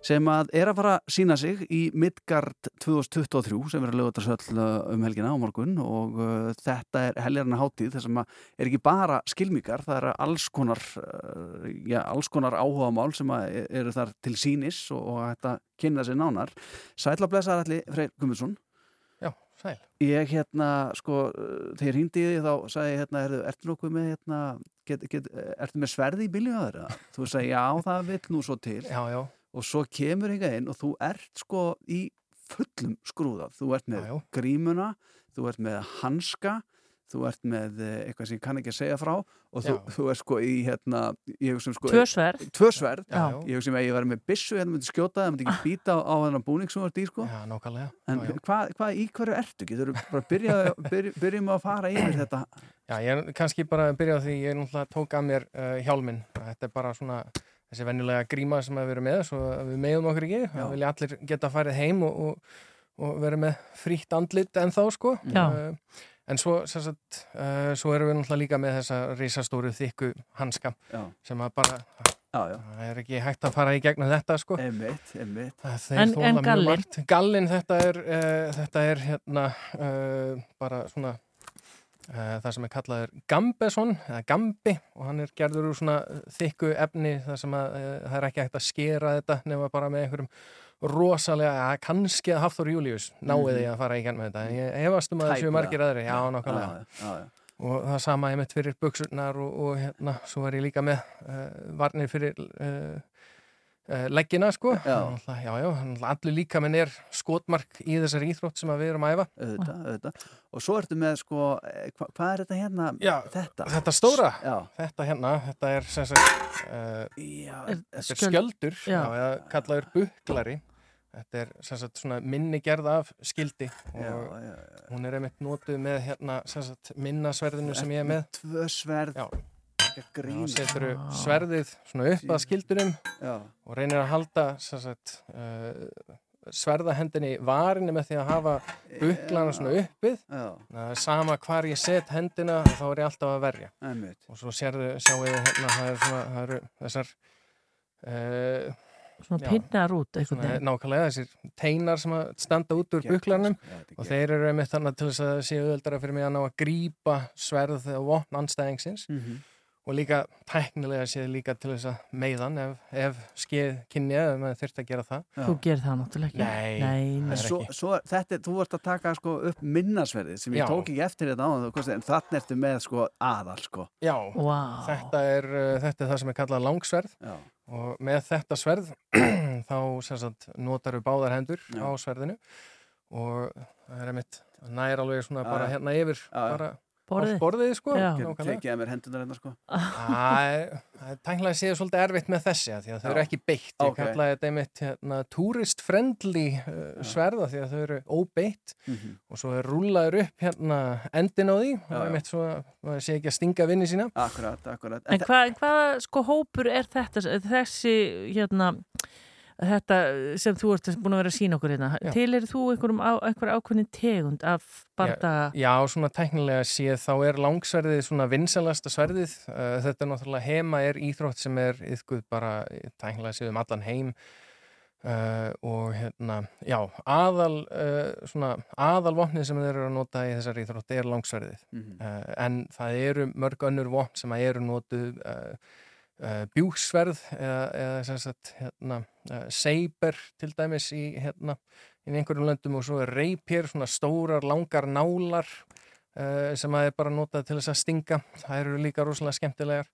sem að er að fara að sína sig í Midgard 2023 sem er að lögða söll um helgina á morgun og uh, þetta er helgarna hátíð þess að er ekki bara skilmingar, það er alls konar, uh, já, alls konar áhugamál sem að eru þar til sínis og, og þetta kynna sér nánar. Sætla blessaðar allir Freyr Gummundsson. Já, sæl. Ég hérna, sko, þegar hindi ég þá sagði ég hérna, ertu, ertu nokkuð með hérna, get, get, ertu með sverði í bílju að þeirra? Þú sagði, já, það vill nú svo til. Já, já. Og svo kemur hingað inn og þú ert sko í fullum skrúða. Þú ert með Já, já. grímuna, þú ert með hanska, þú ert með eh, eitthvað sem ég kann ekki að segja frá og þú, þú ert sko í hérna, ég hugsa um sko... Tvö sverð. Tvö sverð. Já. Ég hugsa um að ég var með byssu, hérna myndi skjóta, það myndi ekki býta á, á þennan búning sem þú ert í sko. En hvað, hvað, í hverju ertu? Getur þú bara byrja, byrja, byrjum að fara yfir þetta? Já, ég er kannski bara að byrja á því ég náttúrulega tók að mér uh, hjálminn. Þetta er bara svona þessi venjulega gríma sem við erum með svo að við meðum okkur ekki. Það vilja allir geta farið heim og, og, og vera með frítt andlit en þá sko. Uh, en svo, sagt, uh, svo erum við náttúrulega líka með þessa risastóru þykku hanska Já. sem að bara, Já, já. það er ekki hægt að fara í gegnum þetta sko. Einmitt, einmitt. En- en margt. Gallinn, þetta er, uh, þetta er hérna uh, bara svona það sem er kallaður gambeson eða gambi og hann er gerður úr svona þykku efni það sem að uh, það er ekki hægt að skera þetta nema bara með einhverjum rosalega, ja, kannski að Hafþór Július náið því að fara í genn með þetta. Ég hefast um að þessu margir aðri, já, nákvæmlega. og það sama ég mitt fyrir buksurnar og, og hérna, svo er ég líka með uh, varnir fyrir uh, leggina sko Já. Já, já, allir líka minn er skotmark í þessari íþrótt sem við erum að æfa auðvitað, auðvitað. Og svo ertu með sko, eh, hva, hvað er þetta hérna? Já, þetta. þetta stóra, Já. þetta hérna þetta er sem sagt uh, Já, þetta skjöld- skjöldur kallaður buklari þetta er sem sagt svona minni gerð af skildi og hún er einmitt notuð með hérna sem sagt minnasverðinu sem ég er með Tvö sverð. Þá setur sverðið svona upp að skildurum Já, og reynir að halda sem sagt, uh, sverðahendinni varinni með því að hafa buklana svona uppið. Já, það er sama hvar ég set hendina þá er ég alltaf að verja. Einmitt. og svo sérðu, sjáu þið hérna það, er svona, það eru þessar uh, Svona pinnar út svona, nákvæmlega þessir teinar sem að standa út úr buklanum er og þeir eru einmitt þannig til þess að það séu auðveldara fyrir mig að ná að grípa sverð og vopn anstæðingsins Mhm. Og líka tæknilega séð líka til þess að meiðan ef, ef skeið kynni ef maður þurft að gera það Já. Þú gerir það náttúrulega ekki. Nei. nei, En nei. Svo, svo þetta, er- þú ert að taka sko upp minnasverðið sem ég Já. tók ekki eftir þetta á en þannig ertu með sko aðal sko. Já, Vá. þetta, er, uh, þetta er það sem er kallað langsverð Já, og með þetta sverð þá sem sagt, notar við báðar hendur Já. á sverðinu og það er einmitt nær alveg svona bara hérna yfir bara Borðið. borðið sko tekið að mér hendunar hérna sko. Það er- það er tæknilega séð svolítið erfitt með þessi af því að þau eru ekki beitt. Ég Ok. kallaði þetta einmitt hérna, tourist-friendly uh, sverða því að þau eru óbeitt Mhm. og svo er rúlaður upp hérna endin á því og einmitt svo að maður sé ekki að stinga vinni sína. Akkurat, akkurat. En hvað, hvaða sko hópur er þetta, þessi hérna, þetta sem þú ert búin að vera að sína okkur hérna, Já. til er þú einhver ákveðin tegund af bardaga? Já, svona teknilega séð þá er langsverðið svona vinsalasta sverðið. Uh, þetta er náttúrulega hema er íþrótt sem er yfkuð bara teknilega séð um allan heim uh, og hérna, já, aðal uh, svona aðalvopnið sem þeir eru að nota í þessari íþrótt er langsverðið. Mhm. Uh, en það eru mörg önnur vopn sem að eru notuð uh, uh, bjúksverð eða, eða sagt hérna, uh, seiber til dæmis í hérna í einhverjum löndum og svo er reipir svona stórar, langar nálar uh, sem að er bara notað til þess að stinga. Það eru líka rosalega skemmtilegar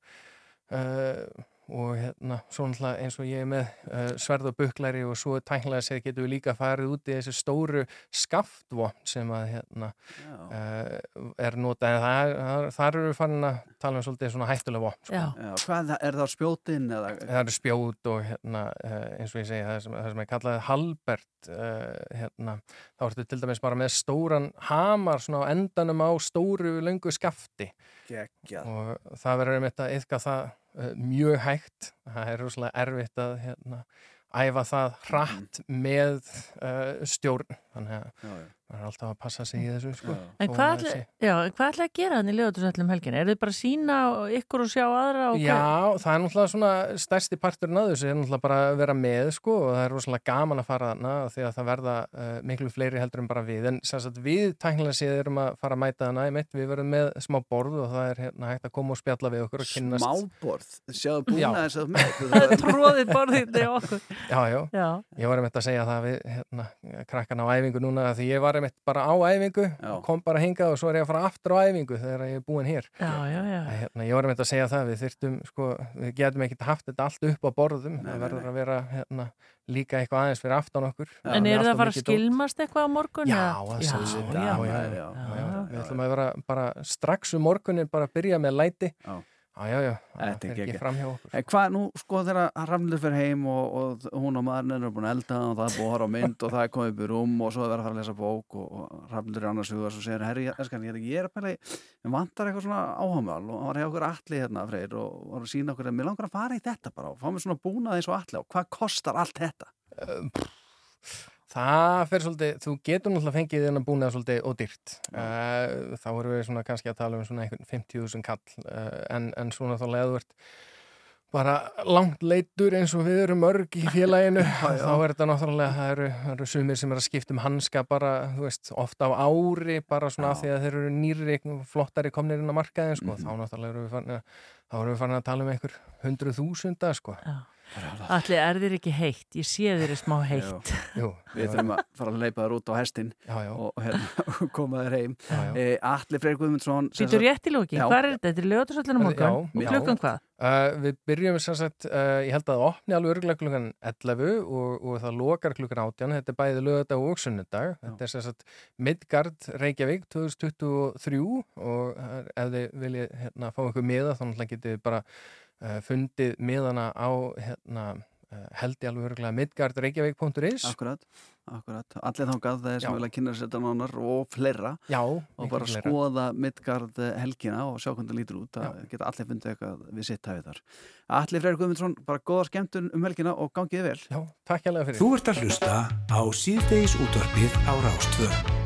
og hérna svo náttúrulega eins og ég er með uh, sverð og buklæri og svo tæknilega sér getum við líka farið út í þessu stóru skaftvopn sem að hérna uh, er notað en það, það, þar eru við farin að tala um svolítið svona hættulega vopn sko. Já, Já, hvað er það spjótin eða? það eru spjót og hérna, uh, eins og ég segi það sem, það sem er kallað halbert uh, hérna, þá ertu til dæmis bara með stóran hamar svona á endanum á stóru löngu skafti Geggjað. og það verður einmitt að yfka það mjög hægt. Það er rosalega erfitt að hérna, æfa það hratt með uh, stjórn þannig að maður er alltaf að passa sig í þessu sko. En hvað ætla, já, en hvað ætla að gera hann í lögatursallum helgina? Er þið bara að sína ykkur og sjá aðra? Og Já, það er náttúrulega svona stærsti parturinn að þessu er náttúrulega bara að vera með sko og það er rosalega gaman að fara þarna því að það verða uh, miklu fleiri heldur en bara við en sem sagt við tæknilega séð erum að fara að mæta þarna einmitt, við verðum með smá borð og það er hérna hægt að koma og spjalla við okkur Smáborð, sjáðu búin Já. að þess að með Það er tróðið borðið í okkur. Já, já, Já. ég var einmitt að segja það við hérna, krakkan á æfingu núna að því ég var einmitt bara á æfingu og kom bara hingað og svo er ég að fara aftur á æfingu þegar ég er búin hér. Já, já, já. Hérna, ég var einmitt að segja það, við þyrftum sko, við getum ekkert haft þetta allt upp á borðum. Það verður að vera hérna, líka eitthvað aðeins fyrir aftan okkur. En eru það að fara að skilmast eitthvað á morgun? Já, eða? að já, sjálfsögðu, já, já, já, já, já, já. Við ætlum að vera bara strax um morgunin bara að byrja með læti. Já, já, já, það er ekki fram hjá okkur. En hvað nú, sko, þegar Rafnildur fyrir heim og, og hún og maðurinn eru búin að elda og það er búin að horfa á mynd og það er komið upp í rúm og svo er verið að fara að lesa bók og, og Rafnildur er annars huga og segir, herri, ég, eskan, ég, ég er að pæla ég vantar eitthvað svona áhagamál og hann var hjá okkur allir hérna, Freyr, og var að sína okkur, mér langar að fara í þetta bara og fá mér svona búnað eins og allir og hvað kostar allt þetta? Það fer svolítið, þú getur náttúrulega fengið þennan búnað svolítið ódýrt uh, þá erum við svona kannski að tala um svona einhvern 50.000 kall uh, en, en svona þá leður ert bara langt leitur eins og við erum mörg í félaginu. Þá er þetta náttúrulega, það eru, eru sumir sem er að skipta um hanska bara, þú veist, ofta á ári bara svona af því að þeir eru nýri flottari komnir inn á markaðin, sko. Þá náttúrulega erum við farin að, þá erum við farin að tala um einhver hundruð þúsunda, sko Allir er þér ekki heitt, ég sé þér smá heitt. Jú, Við þurfum að fara að leipa þér út á hestin já, já. og hérna, koma þér heim Já, já. e, Allir Freyr Guðmundsson Býtur rétt í lókin, Já. hvað er þetta? Þetta er lögatursallinu morgun? Já, Og já. klukkan hvað? Uh, við byrjum sem sagt, uh, ég held að það opni alveg örgulega klukkan 11 og, og það lokar klukkan 18, þetta er bæði lögadag og sunnudag, þetta er sem sagt Midgard Reykjavík 2023 og uh, ef þið viljið hérna, fá ykkur miða þá náttúrulega getið bara fundið miðana á hérna, uh, held ég alveg örgulega midgardreykjavík.is Akkurat, akkurat. Allir þangað þeir sem vilja kynna sér þetta nánar og fleira. Já, og bara fleira. skoða Midgard eh, helgina og sjá hvernig það lítur út. Það geta allir fundið eitthvað við sitt hafið þar. Allir Freyr Guðmundsson, bara góða skemmtun um helgina og gangið vel. Já, takk hérlega fyrir. Þú ert að hlusta á síðdeis útvarpið á Rástvö.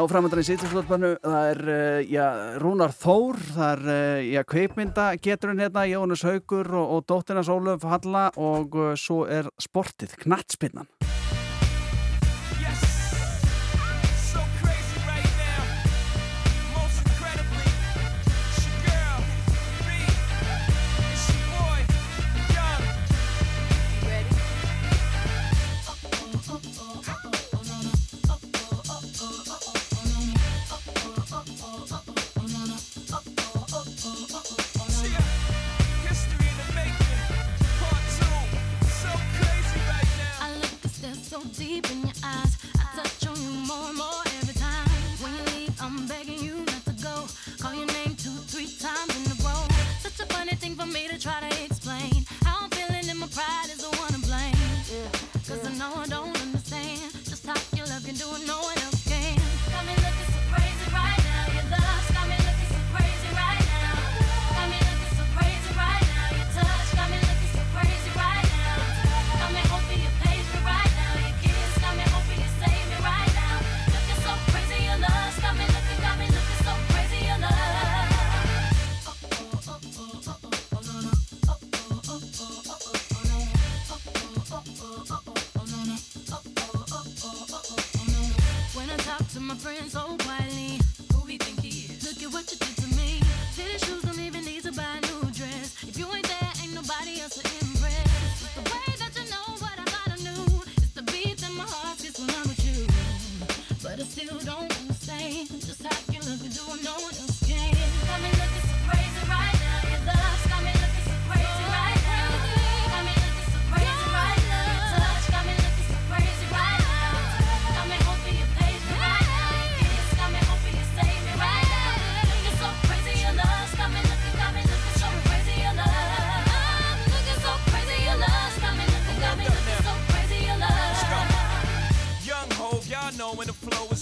Nó framöndan í sýttisvöldbannu, það er, uh, já, Rúnar Þór, það er, uh, já, kveipmynda geturinn hérna, Jóhannes Haugur og, og dóttirnas Ólöf Halla og uh, svo er sportið, knattspinnan.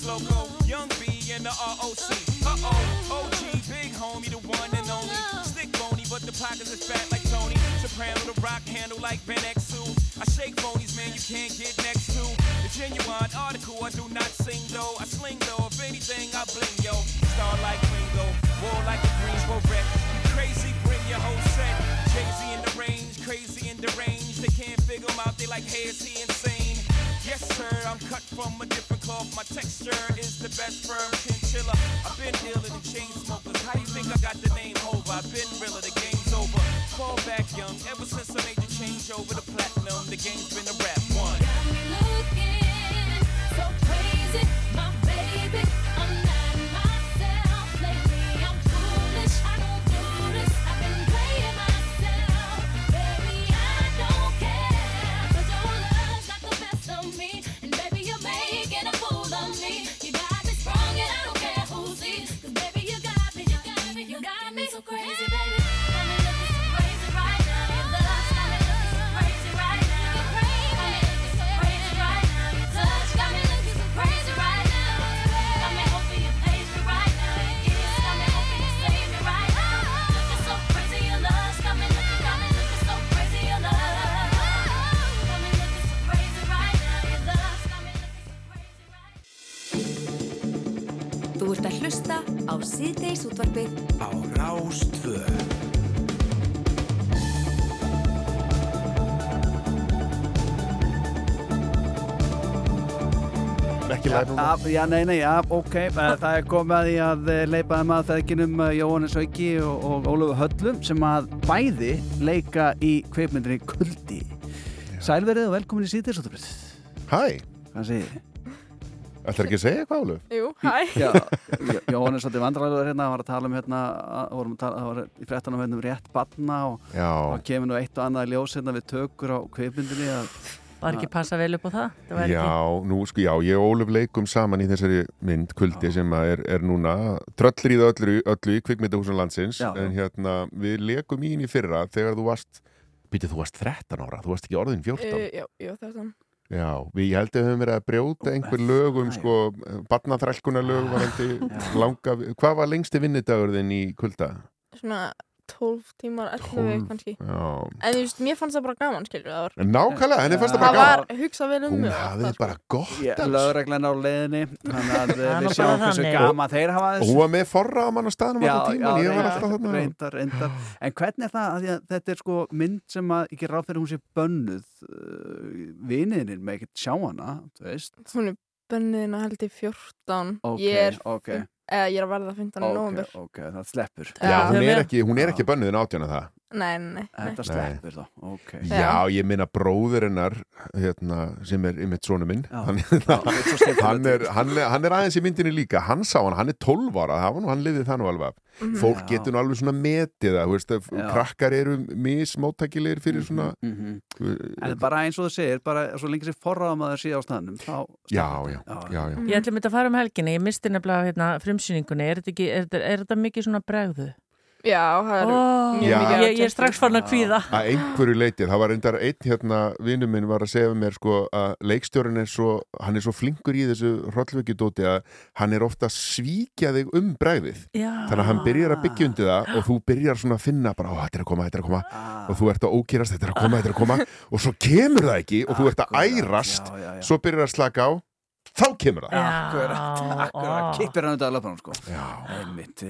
Loco. Young B and the ROC. Uh oh, OG, big homie, the one and only. Stick bony, but the pockets is fat like Tony. Soprano, the rock handle like Ben X2. I shake phonies, man, you can't get next to. The genuine article, I do not sing though. I sling though, if anything, I bling yo. Star like Ringo, war like a Greensboro wreck. Crazy, bring your whole set. Z in the range, crazy in the range. They can't figure him out, they like, hey, is he insane? I'm cut from a different cloth. My texture is the best firm chinchilla. I've been dealing in chain smokers. How you think I got the name over? I've been realer, the game's over. Fall back young, ever since I made the change over to platinum, the game's been a rap one. Looking Já, já, nei, nei, já, ok Eh, Það er komið að því að eh, leipa þeim að þeginum Jóhannes Hauki og, og Ólafur Höllum sem að bæði leika í kveipmyndinni Kuldi Sælverið og velkomin í síðdeisútturinn Hæ, Hvað segir þið? ætlar ekki að segja eitthvað Álu? Jú, hæ. Jóhannes svolítið vandræðilegur hérna, hann var að tala um hérna, að- vorum að tala, það var í fréttanum hérna um rétt batna og og kemur nú eitt og annað í ljós hérna við tökur á kveipmyndinni að Var ekki passa vel upp á það? það Já, ekki... nú sko, já, ég og Óluf leikum saman í þessari mynd, Kuldi, sem að er, er núna tröllir í það öllu, öllu í kvikmyndahúsum landsins, Já. en hérna, við leikum í henni fyrra þegar þú varst, býtið, þú varst 13 ára, þú varst ekki orðin 14. Uh, já, já, er þann. Já, við, ég held að við höfum verið að brjóta einhver lög um, sko, barnaþrælkuna lög varandi langa, hvað var lengsti vinnudagur þinn í Kulda? Svona 12 tímar, 11 kannski. en þú veist, mér fannst það bara gaman skilur, nákvæmlega, henni fannst það bara gaman það var hugsað vel um hún hafið sko. bara gott lögreglenn á leðinni þannig að við sjáum hversu gaman þeir hafa þessu. Og hún var með forra á mann á staðnum en hvernig það þetta er sko mynd sem að ekki ráð fyrir hún sé bönnuð uh, viniðinn með ekkert sjá hana hún er bönnuðinn hérna að held í 14 ég er 15 Eh, ég er að verða 15. Okay, nógum ok, það sleppur. Já, eh, hún, er ekki, hún er ekki bönnuðin átjónu það. Nei, nei, nei. Þetta sleppur þá, ok. Já, ég minna bróður hennar hérna, sem er ymitt sonu minn hann, er hann, er, hann, er, hann er aðeins í myndinni líka. Hann sá hann, hann er 12 ára það var nú, hann lifið það nú alveg af. Mhm. fólk Já. getur nú alveg svona metið það þú veist, krakkar eru mismóttækilegir fyrir svona Mhm. uh, En bara eins og þú segir, bara svo lengi sér forraðum að það sé á staðnum þá já, já, já, já. Ég ætlum þetta að fara um helginni, ég misti nefnilega hérna, frumsýningunni, er þetta, ekki, er, þetta, er þetta mikið svona bregðu? Já, það er Ó, mjög Já. mikið ég, ég er strax farin að kvíða. að einhverju leitið, það var reyndar einn hérna, vinnu minn var að segja mér sko að leikstjórin er svo, hann er svo flinkur í þessu hrollveikjudóti að hann er ofta að svíkja þig um bregðið Já. þannig að hann byrjar að byggja undir það og þú byrjar svona að finna bara, ó, þetta er að koma, þetta er að koma og þú ert að ókýrast, þetta er að koma, þetta er að koma og svo kemur það ekki og þú ert að ærast já, já. svo byrjar að slaka á þá kemur það. Akkurat, akkurat, kippir hann auðvitað löpunum sko. Einmitt.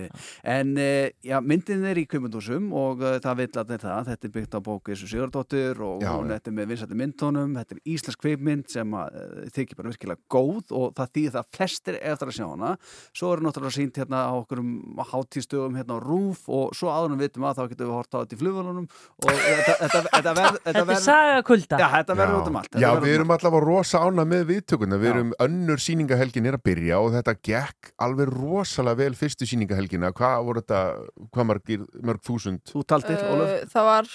En uh, já, myndin er í kvimundúsum og uh, það vill allir það. Þetta er byggt á bóku Isu Sigurdóttir og Já, hún já. er með vinsætti myndtónum þetta er íslensk kvipmynd sem að, uh, þykir bara virkilega góð og það þýðir það að flestir eftir að sjá hana. Svo er náttúrulega sínt hérna á okkur hátíðstöðum hérna á Rúf og svo við vitum að þá getum við hort á þetta í flugvölunum og þetta, þetta, þetta, verð, þetta, Þetta er saga önnur síningahelgin er að byrja og þetta gekk alveg rosalega vel fyrstu síningahelgina hvað voru þetta, hvað margir, mörg þúsund? Þú taldir, Uh, það var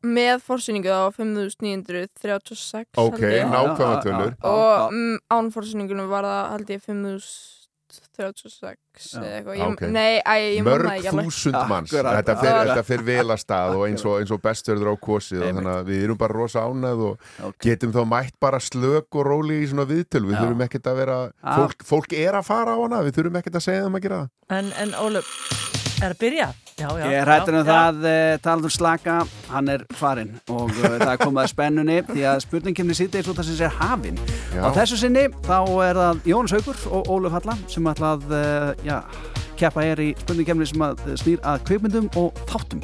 með forsýningu á 5936 Ok, nákvæma tölur. Og mm, án forsýningunum var það held ég 5036 eða eitthvað Ég- Ok. nei, æ, ég man það mörg ekki alveg. þúsund manns Akkurat, þetta fer, akkurat. þetta fer vel að stað og eins og, eins og bestverður á kosið og þannig að við erum bara rosa ánað og getum þá mætt bara slök og róli í svona viðtöl við Já. þurfum ekkert að vera fólk, fólk er að fara á hana, við þurfum ekkert að segja þeim að gera það En, en Óluf, er að byrja? Já, já. Ég er hættur um já, það, uh, talandur slaka, hann er farinn og uh, það er komið að spennunni því að spurningkemni síðdeis út af sem er hafinn. Á þessu sinni þá er það Jónas Haugur og Óluf Halla sem ætla að uh, já, keppa er í spurningkemni sem að snýr að kveikmyndum og þáttum.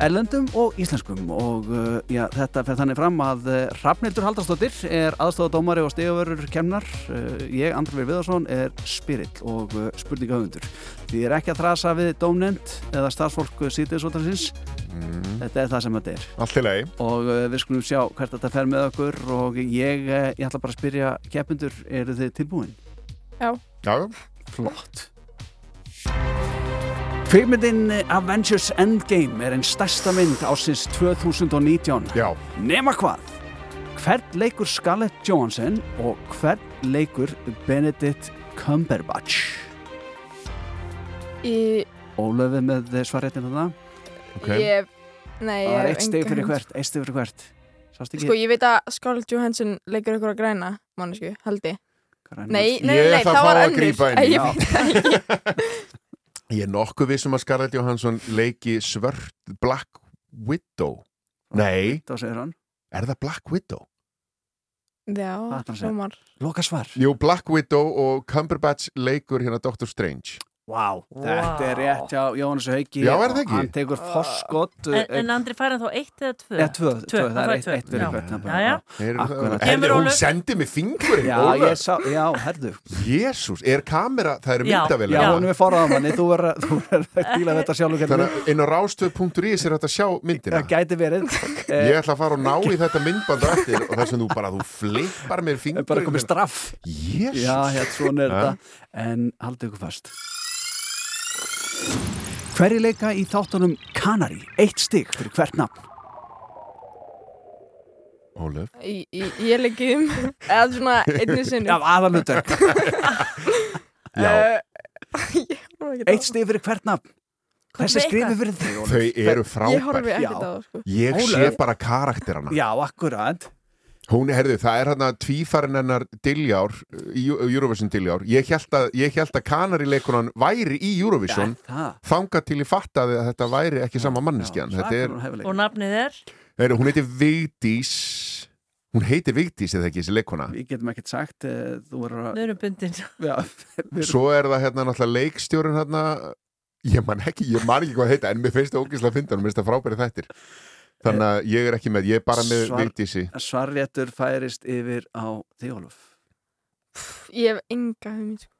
Erlendum og íslenskum. Og uh, já, þetta fer þannig fram að uh, Hrafnildur Haldarsdóttir er aðstofadómari og stegavörur kemnar uh, ég, Andri Veir Viðarsson, er spirill og uh, spurningahöfundur. Því er ekki að þrasa við dómnend eða starfsfólk sítiðsótansins mm. þetta er það sem þetta er. Allt í lagi. Og uh, við skulum sjá hvert þetta fer með okkur og ég, uh, ég ætla bara að spyrja keppindur, eru þið tilbúin? Já. Já, Flott Kvikmyndin Avengers Endgame er einn stærsta mynd ásins 2019 Já Nema hvað? Hvern leikur Scarlett Johansson og hvern leikur Benedict Cumberbatch? Í, Ólöfið með svarréttin þarna ég, nei, Það ég er hef eitt stig enga fyrir hvert, eitt stig fyrir hvert Sást ekki? Sko, ég veit að Scarlett Johansson leikur ykkur að græna, mannesku, ég. Græna Nei, nei, Ég nei, ætla að það fá var að önnur. grípa. Æ, Ég veit það ekki. Ég er nokkuð vissum að Scarlett Johansson leiki svört Black Widow. Nei, er það Black Widow? Já, hljómar. Loka svar. Jú, Black Widow og Cumberbatch leikur hérna Doctor Strange Vá, þetta er rétt hjá Jóhannes Hauki. Já, er það ekki? Hann tekur forskott En, en Andri fær hann þá eitt eða tvö? Eða tvö, tvö, það er eitt, eitt Já. hvert Kemur hún Ólöf? sendi mig fingurinn Já, ég sá, já, herðu Jésús, er kamera, það eru Já, myndavél Já, hún er forraðan manni, þú er þú er að díla þetta sjálfur Þannig að inn á rástöð.is er þetta sjá myndina. Það gæti verið. Ég ætla að fara og ná í þetta myndband á eftir og þess að þú bara, þú flippar mér fingurinn bara komið straff. Hérna En haldið ykkur fast Hverju leika í þáttunum Kanari? Eitt stig fyrir hvert nafn Ólöf Í- í- Ég leikið um, eða svona einni sinni. Já, aðalutverk Já, Eitt stig fyrir hvert nafn Þessi skrifið fyrir þig Ólöf. þau eru Ég horfi frábær ekkert á það, sko. Ég sé Ólöf. bara karakterana Já, akkurat Hún, herðu, það er hérna tvífarin hennar Diljár, Eurovision Diljár ég held að, ég held að Kanari leikunan væri í Eurovision Ja, það. þangað til ég fattaði að þetta væri ekki sama manneskjan. þetta er, Og nafnið er? herðu, hún heitir Vigdís. Hún heitir Vigdís eða ekki þessi leikona? Við getum ekkert sagt eh, að Við erum bundin. Já, erum- svo er það hérna náttúrulega leikstjórun hérna, ég man ekki, ég man ekki hvað heita en mér finnst það ógislega að finna mér finnst það frábæri þættir þannig að ég er ekki með, ég er bara með Svar- Vigdísi Svarréttur færist yfir á Þjóðluf Ég hef enga hugmynd sko.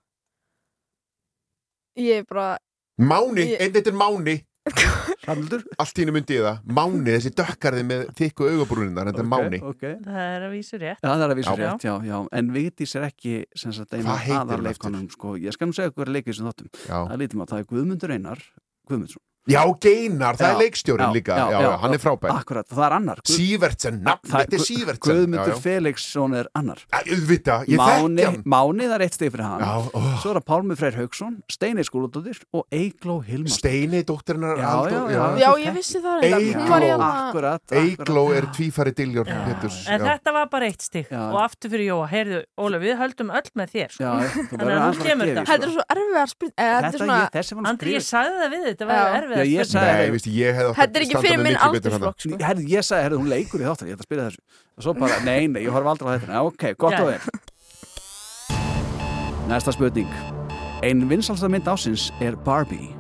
Ég er bara Máni, Ég- einn er Máni Sannildur Allt í hennu myndi ég það Máni, þessi dökkarði með þykku augabrúninar Þetta er Máni okay. Það er að vísu rétt. Já, það er að vísa Já. rétt, já, já En Vigdís er ekki sem sagt eina aðarleikonum sko. Ég skal nú segja er leikið sem þáttum Já. Það lítið maður, það er Guðmundur Einar Guðmundsson Já, Geinar, það Já, er leikstjórin já, líka. já, já, hann er frábær. Akkurat, það er annar. Það þetta er Sívertsen Guðmundur. Felixson er annar. Auðvita, ég þekki hann. Máni, það er eitt stig fyrir hann. Já, ó. Svo er það Pálmi Freyr Haugsson, Steini Skúladóttir og Eigló Hilmar Steini, dóttirinnar Já, Halldór- já, já. Já, ég vissi það. Hún Eygló, hérna Akkurat, Eigló er tvífæri Péturs. En þetta var bara eitt stig. Og aftur fyrir Jóa, heyrðu, Ólaf, við höldum öll með þér sko. Já, þú Þannig verður að að kemur þetta. Þetta er svo erfiðar spurning eða Er svona ég, sagði Já. Já, Nei, veistu, ég hefði átt Þetta er ekki fyrir minn aldursflokk sko. Herði, ég sagði, herði, hún leikur í þáttur, ég ætla að spila þessu. Og svo bara, nei, nei, ég horf aldrei á þetta Já, ok, gott Já. og vel. Næsta spurning. Ein vinsalsta mynd ásins er Barbie.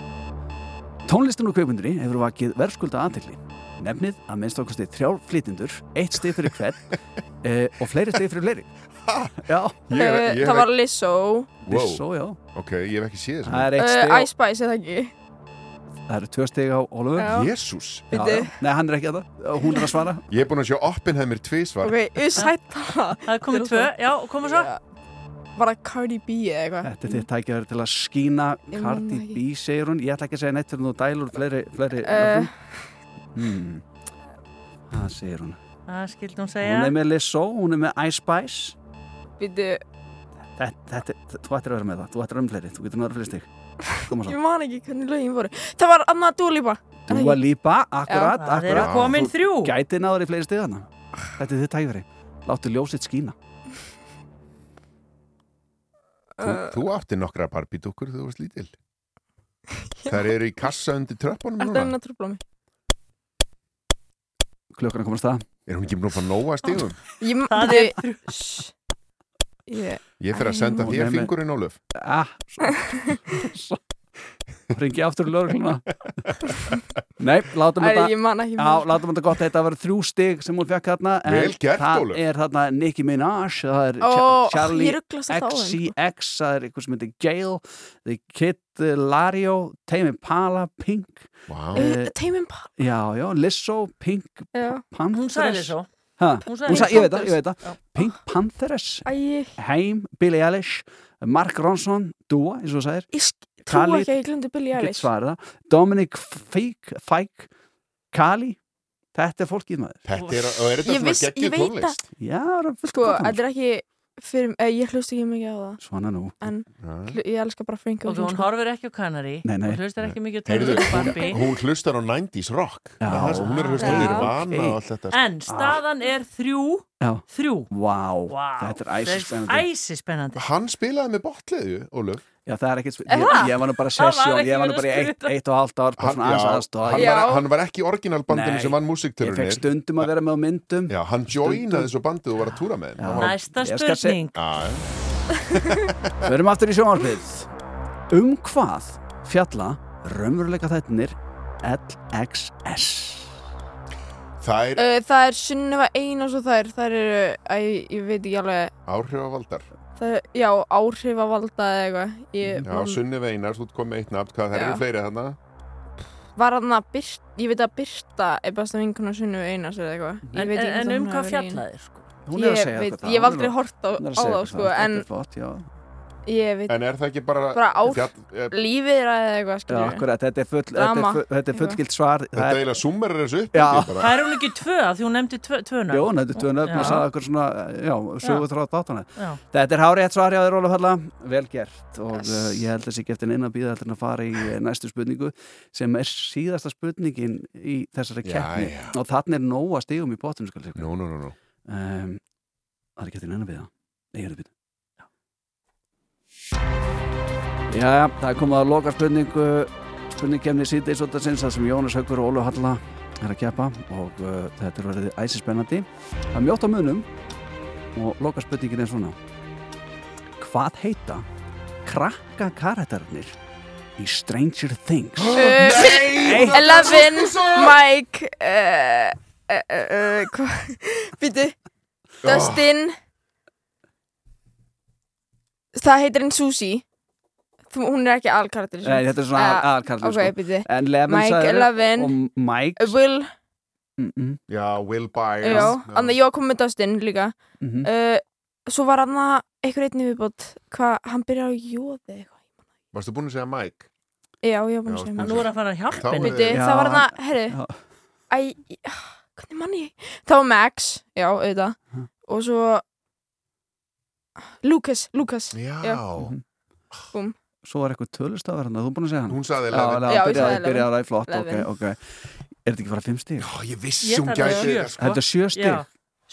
Tónlistin úr kveikmyndinni hefur vakið verðskulda aðtekli Nefnið að minnst okkur stið þrjár flytindur eitt stið fyrir hvern e, og fleiri stið fyrir fleiri. Já, Ég, Eh, ég, Það var Lizzo. Wow. svo já. Ok, ég hef ekki séð Það er þessu eitt uh, stig á, Ice Spice eða ekki það eru tvö stig á Ólafur. Jésús. Nei, hann er ekki að það, hún er að svara. Ég er búin að sjá Oppenheimer tvísvar Ok, ég sætt það. Það er komið tvö, já, koma svo. Var það Cardi B eða eitthvað. Þetta er þitt tækjaður til að skína Cardi B, segir hún. Ég ætla ekki að segja neitt fyrir nú dælur fleiri, fleiri Eh. hmm. Það segir hún. Það skildi hún Hún segja er með Lizzo, hún er með Ice Spice. Þetta, Þú ættir að vera með það, þú ættir að vera með fleiri. Þú getur náður fleiri stig. Koma ég svo man ekki hvernig lögin voru. Það var Anna Dua Lipa Dua Lipa, akkurat, Það eru akkurat. komin þrjú. Gæti náður í fleiri stig þarna. Þetta er þitt tækjari Láttu ljósitt skína. Þú, þú átti nokkra barbídúkur þegar þú varst lítil. Þær eru í kassa undir tröppunum Þetta er núna. Hennar trúbla mig. Klukkan er komast það Er hún ekki búin að fá nóga stigum? Ég, Það er. Ég, Ég fer að senda þér fingurinn, Ólöf. Ah, svo, svo. Ringi aftur í lögregluna Nei, látum Æ, þetta ég man ekki Já, látum þetta gott, þetta var þrjú stig sem hún fekk þarna en Vel gert, það Ólöf. er þarna Nicki Minaj það er Ó, Cha- Charlie ég rugglast alltaf á þeim, sko. XCX það er eitthvað sem heitir Gail The Kid Lario Tame Impala, Pink Vá. Eh, Teimin pa Já, já, Lizzo, Pink Já, Panthers Hún sagði svo ha, Hún Hún sagði sagði, ég veit það, ég veit það. Pink Panthers, æ, Heim, Billie Eilish Mark Ronson, Dua, eins og þú sagðir. Ég sk- trú ekki að ég glemdi Billie Get Eilish Dominic Fike, Fike Kali Þetta er fólkið maður Þetta er, og er þetta Ég svona viss- veit tónlist? Já, Sko, þetta er ekki fyrir, eh, ég hlust ekki mikið á það Svona nú En Já. hl- ég elska bara Frank Ok, hún horfir ekki á Canary Nei, nei. Hún hlustar ekki mikið á Heyrðu, tónlist hún, Barbie hún hlustar á 90s rock Já. Það er það sem hún er að hlusta á Nirvana og allt þetta sko. En staðan er þrjú. Þrjú. Vá, Vá, þetta er æsispennandi. Æsi spennandi Hann spilaði með botleðu, Ólöf. Já, það er ekkert Er ég, ég var nú bara sessjón, ég var nú bara í eitt, eitt og hálft ár bara hann, svona aðeins já, aðstofa hann, var, hann var ekki í orginalbandinu sem vann Ég fekk stundum að vera með á myndum. Já, hann joinaði svo bandið og var að túra með var- Næsta spurning. Já, já. Við erum aftur í sjónvarpið. Um hvað fjalla raunveruleika þættinir LXS Það er Uh, það er Sunneva Einars og þær. Þær eru, æ, ég veit ekki alveg. Áhrifavaldar. Það, já, áhrifavalda eða eitthvað. Ég, Já, Sunni Veinar, þú ert komið með eitt nafn. Hvað, Já. eru fleiri þarna? var að Birta, ég veit að Birta er besta vinkuna Sunneva Einars eða eitthvað. Ég En, veit ekki en hvort um hún hvað fjallaðir sko? Hún er að Ég segja veit, þetta. ég hef hún aldrei að- hort á, hún að á þá sko, en er flott, já. ég veit En er það ekki bara, Bara ár- fjall, eh, lífið er að eitthvað Já, akkurat, þetta er, full, þetta er, Drama. full, þetta er fullgilt svar Þetta Það er, eiginlega summerar þessu upp Já. Það er hún ekki tvö af því hún nefndi tvö, nöfn. Jó, þetta er tvö nöfn og Já. sagði okkur svona, já, sögur þrátt átana Já. Þetta er hárið eitt svar hjá þér, Ólaf Halla, vel gert og Yes. uh, ég held að þessi geftin inn að býða heldur en að fara í eh, næstu spurningu sem er síðasta spurningin í þessari Já, keppni já. og þannig er nóga stigum í nú um, Það er ekki eftir neina við Já, það er komið að loka spurningu spurningkemni síðdeis og það sem Jónas Haugur og Ólu Halla er að keppa og uh, þetta er verið æsispennandi. Það er mjótt á munum og loka spurningin er svona. Hvað heita krakka karakterarnir í Stranger Things? Uh, Eleven, Mike uh, uh, Býtu Dustin. Það heitir henn Susie Þú, Hún er ekki Nei, þetta er svona uh, aðalkarlir Ok, býtu En Levin Mike, sagði og Mike Will. Mm -mm. Já, Will Byers. Já, þannig að ég komið með Dustin líka. Mhm. uh, Svo var hann að einhver einnig viðbót. Hvað, hann byrjar á jóði eitthvað Varstu búin að segja Mike? Já, ég var búin Já, að segja þú Nú er að fara að hjálpa Þá henni. Já, það var hann að, já. Æ, hvernig mann ég? Það var Max, já, auðvitað. Og svo Lucas, Lucas. Já. Búm Svo er eitthvað tölustafar hann, þú er búin að segja hann Hún sagði Já, Eleven. já, ég byrjaði, sagði byrjaði að ræði Eleven. flott ok, Eleven. ok Er þetta ekki bara fimm stíg? Já, ég að gæti þetta, sko. Þetta er sjö stig Já,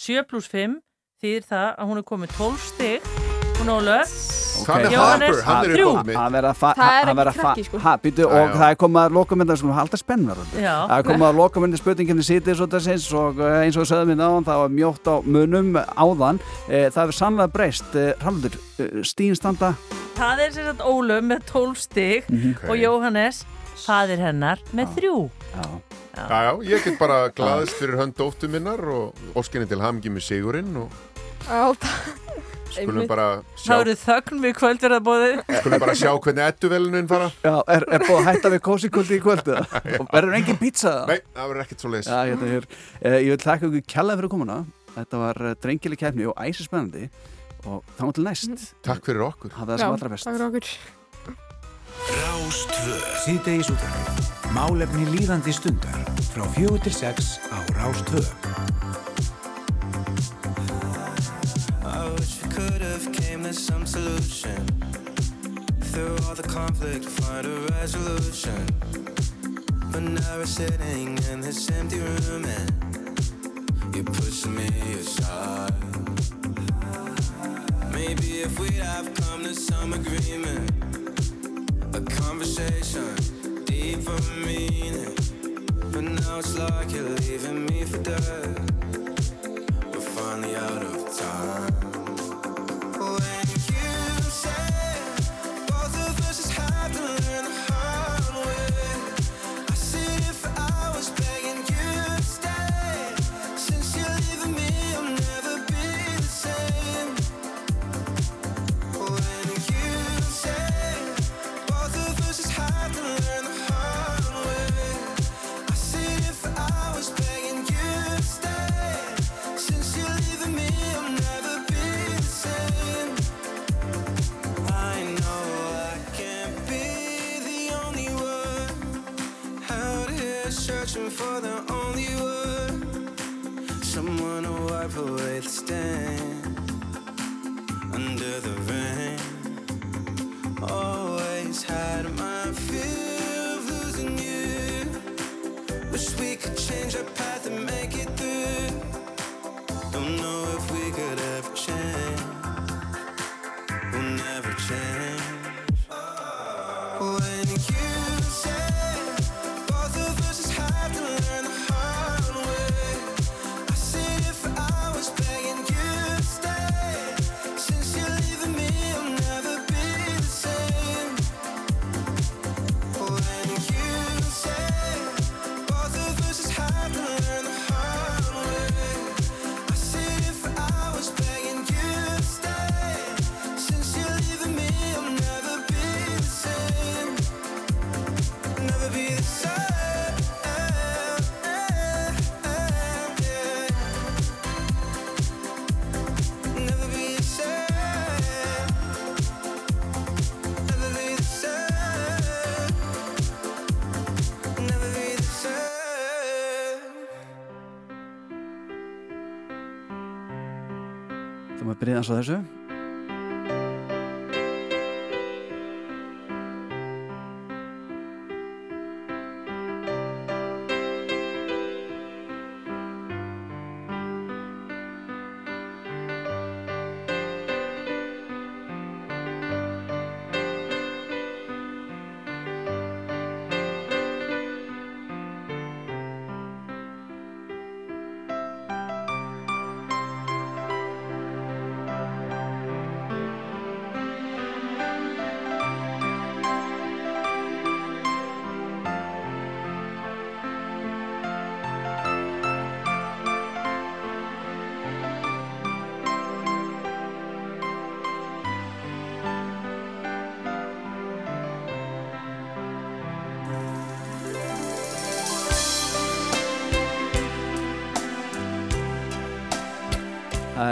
7 pluss 5 þýðir það að hún er komið 12 stig hún Ólu Hvað með Harper? Hann er upp á mig Það Það er hann ekki krakki, sko. Ha, býtu, Já, og já. það er komið að loka mynda sko, halda spennvar Já. Það er komið að loka mynda spurninginni sítið svo þessins og eh, eins og við sögðum við náðan það var mjótt á munum áðan. Eh, Það hefur sannlega breyst. Raldur, stínstanda Það er sem sagt Ólu með 12 stig Ok. og Jóhannes, fadir hennar með 3 Já, Já, já, ég get bara glaðist fyrir hönd dóttu minnar og óskinni til hamngi með sigurinn og skulum bara Það sjá, eru þögn við kvöldverðabóði skulum bara sjá hvernig edduvelunin fara. Já er, er búið að hætta við kósikvöldi í kvöldu og verður engin pizza Nei, það verður ekkert svo leis Já, hérna hér. Eh, Ég vil þakka ykkur kjallaði fyrir komuna. Þetta var eh, drengileg kefni og æsi spennandi og þá til næst. Takk fyrir okkur. Hafa það sem allra best. takk fyrir okkur. Rástvö Síðdegis útvarfið Málefni líðandi stundar. Frá fjögur til sex á Rástvö wish we could have came to some solution. Through all the conflict, find a resolution. But now we're sitting in this empty room and you're pushing me aside. Maybe if we'd have come to some agreement, a conversation, deeper meaning. But now it's like you're leaving me for dead. We're finally out of time. Searching for the only one. Someone to wipe away the stain Þú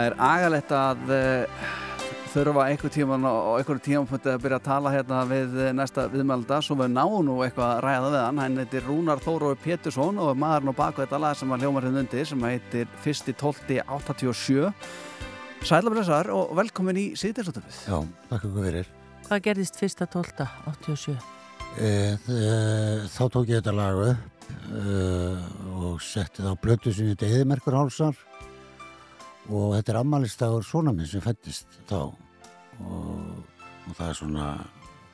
Það er agalegt að uh, þurfa einhver tíman og einhverjum tímanpunkti að byrja að tala hérna við eh, næsta viðmælda svo við náum nú eitthvað að ræða við hann hann heitir Rúnar Þórói Pétursson og maðurinn á baku þetta lag sem var hljómar hérna undir sem heitir 1.12.87 Sæla blessar og velkomin í síðdeislutöfið Já, takk ykkur fyrir. Hvað gerðist fyrsta 12. 87? E, e, þá tók ég þetta lag upp e, og setti það á blötu sem þetta Eðimerkur Hálsar og þetta er ammalistagur svona minn sem fættist þá. Og, og það er svona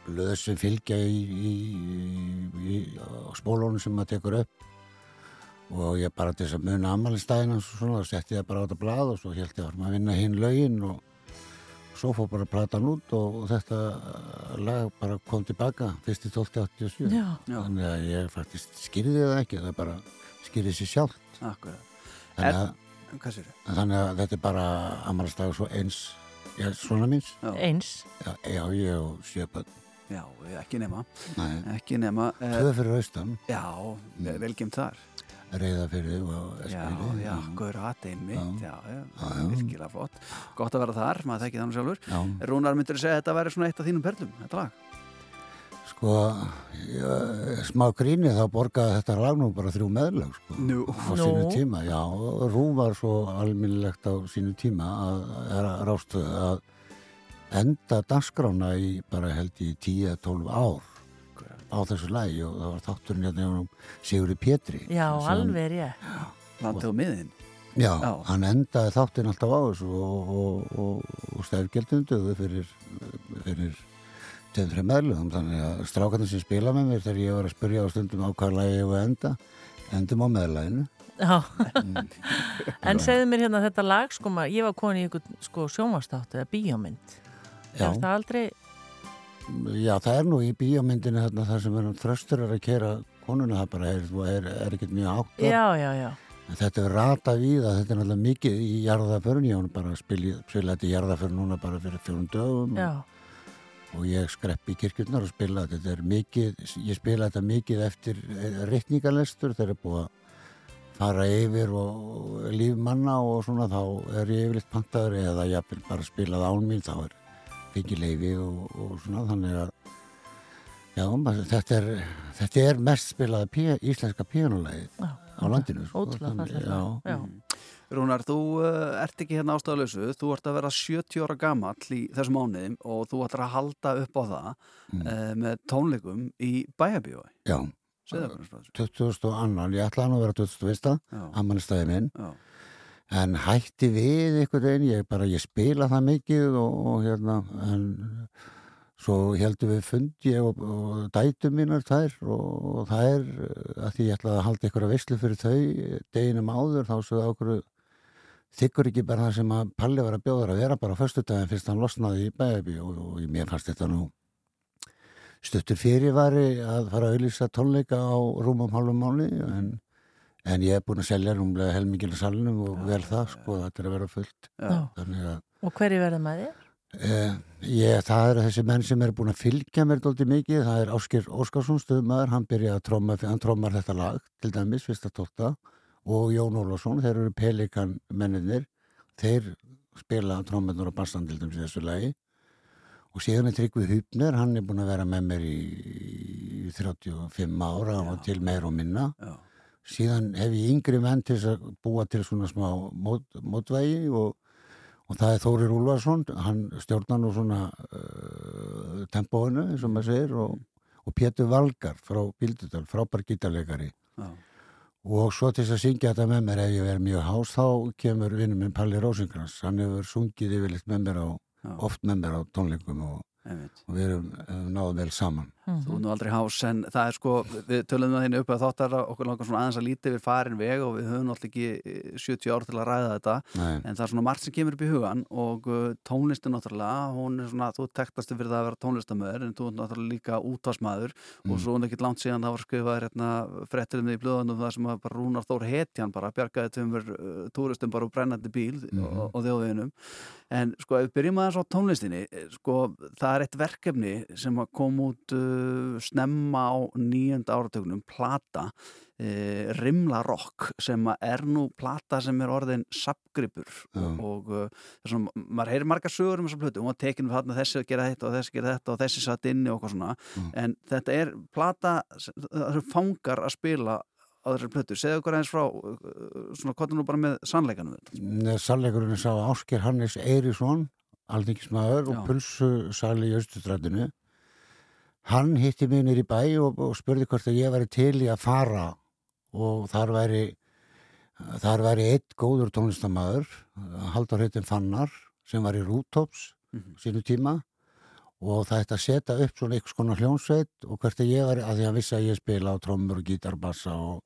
blöð sem fylgja í, í, í, í á spólunum sem maður tekur upp. Og ég bara til þess að muna ammælistæðina og svona, þá setti ég það bara á þetta blað og svo held ég að maður vinna hinn lögin og svo fór bara platan út og, og þetta lag bara kom tilbaka fyrst í 1287 Já. þannig að ég faktisk skýrði það ekki það bara skýrði sér sjálft. Akkurat. þannig að, Hvað sér þannig að þetta er bara ammælistægur svo eins já, svona minns Já. Eins? já, já, ég og sjöpöld Já, ekki nema Nei. Ekki nema eh, Tvö fyrir austan Já, mm. velgimt þar reyða fyrir og Já, Eskifirði. já, gaur aðein mitt, já, já, Já, já. virkilega flott. Gott að vera þar, maður þekki þannig sjálfur. Já. Rúnar myndir að segja að þetta væri svona eitt af þínum perlum, þetta lag. Sko, já, smá gríni þá borgaði þetta lag nú bara þrjú meðlag sko, Nú. á Nú. sínu tíma. Já, og Rú var svo alminnilegt á sínu tíma að, að rástu að enda dagskrána í bara held í 10-12 ár á þessu lagi og það var þátturinn hérna honum Sigurði Pétri. Já, alveg rétt. Landið á miðin. Já, Já. hann endaði þáttinn alltaf á þessu og, og, og, og stærgjöldin döðu fyrir, fyrir tveim-þreim meðlugum þannig að strákarnir sem spila með mér þegar ég var að spyrja á stundum á hvað lagi ég var enda endum á meðlæginu Já. en segðu mér hérna þetta lag, sko, maður, ég var komin í einhvern sko, sjónvastátt eða bíómynd. Já. Er það aldrei, Já, það er nú í bíómyndinu þarna þar sem er þröstur er að kera konuna það bara er, er, er ekkert mjög átt já, já, já. En þetta er rata við að þetta er náttúrulega mikið í jarðaförn, ég var bara að spila, spila þetta í jarðaförn núna bara fyrir fjórum dögum Já. og, og ég skreppi í kirkjurnar og spila þetta, er mikið, ég spila þetta mikið eftir reikningalestur þegar er búið að fara yfir og líf manna og svona þá er ég yfirleitt pantaður eða ég vil bara spila það án mín þá er fengið leifi og, og svona þannig að já, maður- þetta er, þetta er mest spilaða pía, íslenska píanulegið á landinu sko. Ótrúlega Þannig- já. já. Rúnar, þú uh, ert ekki hérna ástæðalösu, þú ert að vera 70 ára gamall í þessum mánuðum og þú ætlar að halda upp á það mm. með tónleikum í bæjabíói. Já, Segðu okkur frá 22. ég ætlaði að vera 21. Já. ammælistæði minn Já. en hætti við einhvern veginn, ég bara, ég spila það mikið og, og hérna en svo heldum við fund ég og, og dætum mínar þær og, og það er að því ég ætlaði að halda að veislu fyrir þau deginum áður þá svo okkur þykkur ekki bara það sem að Palli var að bjóða að vera bara á föstudaginn fyrst hann losnaði í bæði og, og mér fannst þetta nú stuttur fyrirvari að fara að auðlýsa tónleika á rúmum hálfum mánu en, en ég er búin að selja rúmlega helmingil salnum og vel það sko, þetta er að vera fullt. Að Og hverju verða með þér? Eh, ég, það eru þessi menn sem eru búin að fylgja mér dóldi mikið, það er Áskir Óskarsson stöðumæður, hann byrjaði að tromma hann trommar þetta lag, til dæmis, fyrsta tólta og Jón Ólafsson, þeir eru pelikan menninir þeir spila trommarnar og bassan til dæmis í þessu lagi. Og síðan er Tryggvi Hupner, hann er búin að vera með mér í, í 35 ára og til meir og minna. Já. síðan hef ég yngri menn til að búa til svona smá mót, mótvægi og og það er Þórir Úlfarsson, hann stjórnar nú svona uh, tempóinu, eins og maður segir og, og Pétur Valgar frá Bíldudal, frábær gítarleikari. Já. Og svo til þess að syngja þetta með mér ef ég verð mjög hás þá kemur vinnum minn Palli Rósingrans hann hefur sungið yfirleitt með mér á oft með mér á tónleikum og, og við erum, náðum vel saman Þú er nú aldrei hás en það er sko, við tölum það hérna upp að þáttar okkur langar svona aðeins að lítið við farin veg og við höfum náttúrulega ekki eh, 70 ár til að ræða þetta Nei. en það er svona margt sem kemur upp í hugan og uh, tónlistin náttúrulega, hún er svona þú tektastu fyrir það að vera tónlistamöður en þú er náttúrulega líka útvarsmaður Mm. og svo er ekkert langt síðan það var skrifað hérna, frettir um því í blöðunum það sem bara Rúnar Þór hetjan bara bjargaði tveimur uh, túristum bara úr brennandi bíl Mhm. og, og þjóðveginum en sko ef við byrjum aðeins á tónlistinni eh, sko það er eitt verkefni sem kom út uh, snemma á nýjönda áratögnum plata e, Rimla Rock sem er nú plata sem er orðin sapgripur Já. og uh, svona, maður heyrir margar sögur um þessa plötu hún var tekin við þarna þessi að gera þetta og þessi að gera þetta og þessi satt inni og eitthvað svona en þetta er plata sem fangar að spila á þessari plötu, segðu okkur aðeins frá uh, svona hvað nú bara með sannleikanum þetta? Sannleikurinn sá Ásker Hannes Eirísson alþingismæður og pulsu sali í Östustrætinu hann hitti mig nýr í bæ og, og spurði hvort að ég væri til í að fara og þar væri þar væri eitt góður tónlistamæður Haldur heitin Fannar sem var í Rútops Mhm. sínu tíma og það ætti að setja upp svona einhvers konar hljónsveit og hvert að ég var, að því að vissi að ég spila á trommur og gítarbassa og,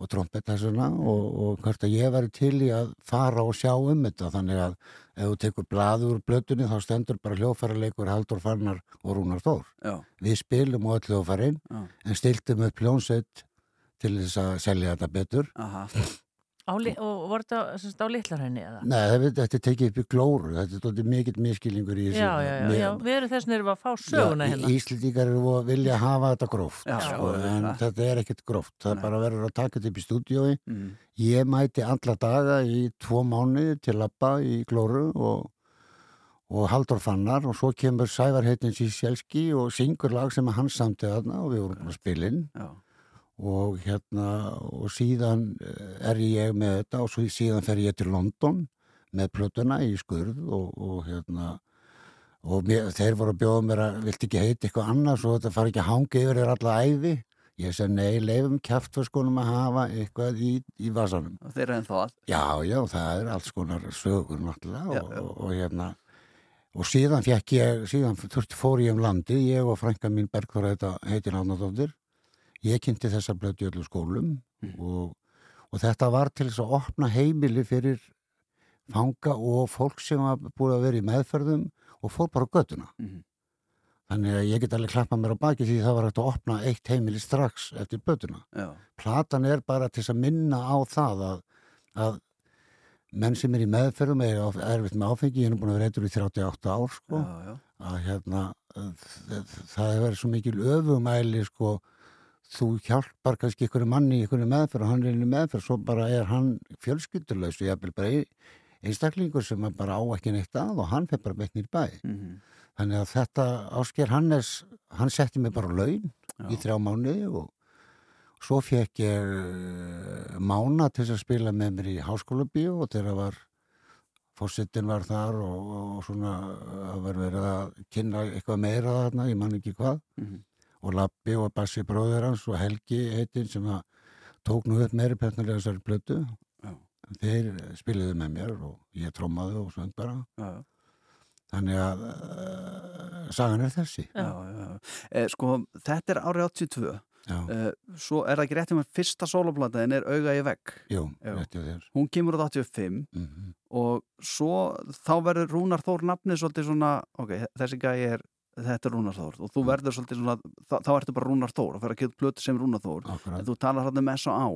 og trompet þessuna og, og hvert að ég var til í að fara og sjá um þetta þannig að ef þú tekur blaður úr blötunni þá stendur bara hljófæraleikur Haldur Fannar og Rúnar Þór Já. við spilum á öll hljófærin Já. en stiltum upp hljónsveit til þess að selja þetta betur Aha. Á, li- og voru þetta á litlarhæni eða? Nei, það- þetta er tekið upp í glóru þetta er mikill miskilningur í þessu Já, já, já, Mér- já, við erum þess að að fá söguna Já, hérna. Íslendingar eru að vilja hafa þetta gróft Já, sko, já, en já. þetta er ekkert gróft það er bara verður að taka þetta upp í stúdíói Mm. ég mæti alla daga í tvo mánuði til lappa í glóru og, og Haldur Fannar og svo kemur Sævar heitins í Sjelski og syngur lag sem hann samti þarna og við vorum að spila inn Já. Og hérna og síðan eh, er ég með þetta og síðan fer ég til London með plötuna í skurð og, og hérna og mér, þeir voru að bjóða mér að vilt ekki heita eitthvað annars og þetta fari ekki að hanga yfir þér alla æfi ég segi nei, leifum kæftförskunum að hafa eitthvað í, í vasanum. Og þeir eru ennþá að? Já, já, það er alls konar sögur náttúrulega og, og, og hérna. Og síðan fekk ég, síðan þurfti fór ég um landið, ég og frænka mín Bergþóra heitir Ánadóttir ég kynnti þessa blötu í öllu skólum og, og þetta var til þess að opna heimili fyrir fanga og fólk sem var búið að vera í meðferðum og fór bara göttuna Mhm. þannig að ég get alveg klappa mér á baki því það var hægt að opna eitt heimili strax eftir bötuna Já. platan er bara til þess að minna á það að, að menn sem er í meðferðum er erfitt með áfengi, ég er búin að vera eitthvað í 38 ár sko, Já, já. að hérna það hefur verið svo mikil öfumæli sko, þú hjálpar kannski ykkur manni í ykkur meðferð og hann er í meðferð, svo bara er hann fjölskyldurlaus og ég er bara ein- einstaklingur sem er bara á ekki neitt að og hann fyrir bara beitnir bæ Mhm. þannig að þetta Ásker Hannes hann setti mig bara laun í þrjá mánuði og svo fekk ég eh, mána til að spila með mér í háskóla bíó og þegar var fórsetin var þar og, og svona það var verið að kynna eitthvað meira þarna, ég man ekki hvað Mhm. Og Lappi og Bassi bróður hans og Helgi heitin sem að tók nú upp meiri pjarnarlega þessari plötu Já. þeir spiluðu með mér og ég trómaði og söng bara Já, já. þannig að uh, sagan er þessi Já, já, já. Eh, sko, þetta er árið 82 Já. eh, svo er það ekki rétt um að fyrsta soloplataðin er Auga í vegg Jú, Já. rétt hjá þér hún kemur út 85 Mhm. og svo þá verður Rúnar Þór nafnið svolítið svona ok, þessi gæi er þetta er Rúnar Þór og þú verður svolítið svona þá, þá ertu bara Rúnar Þór og fer að gefa plötu sem Rúnar Þór en þú talar hann um S.A.A.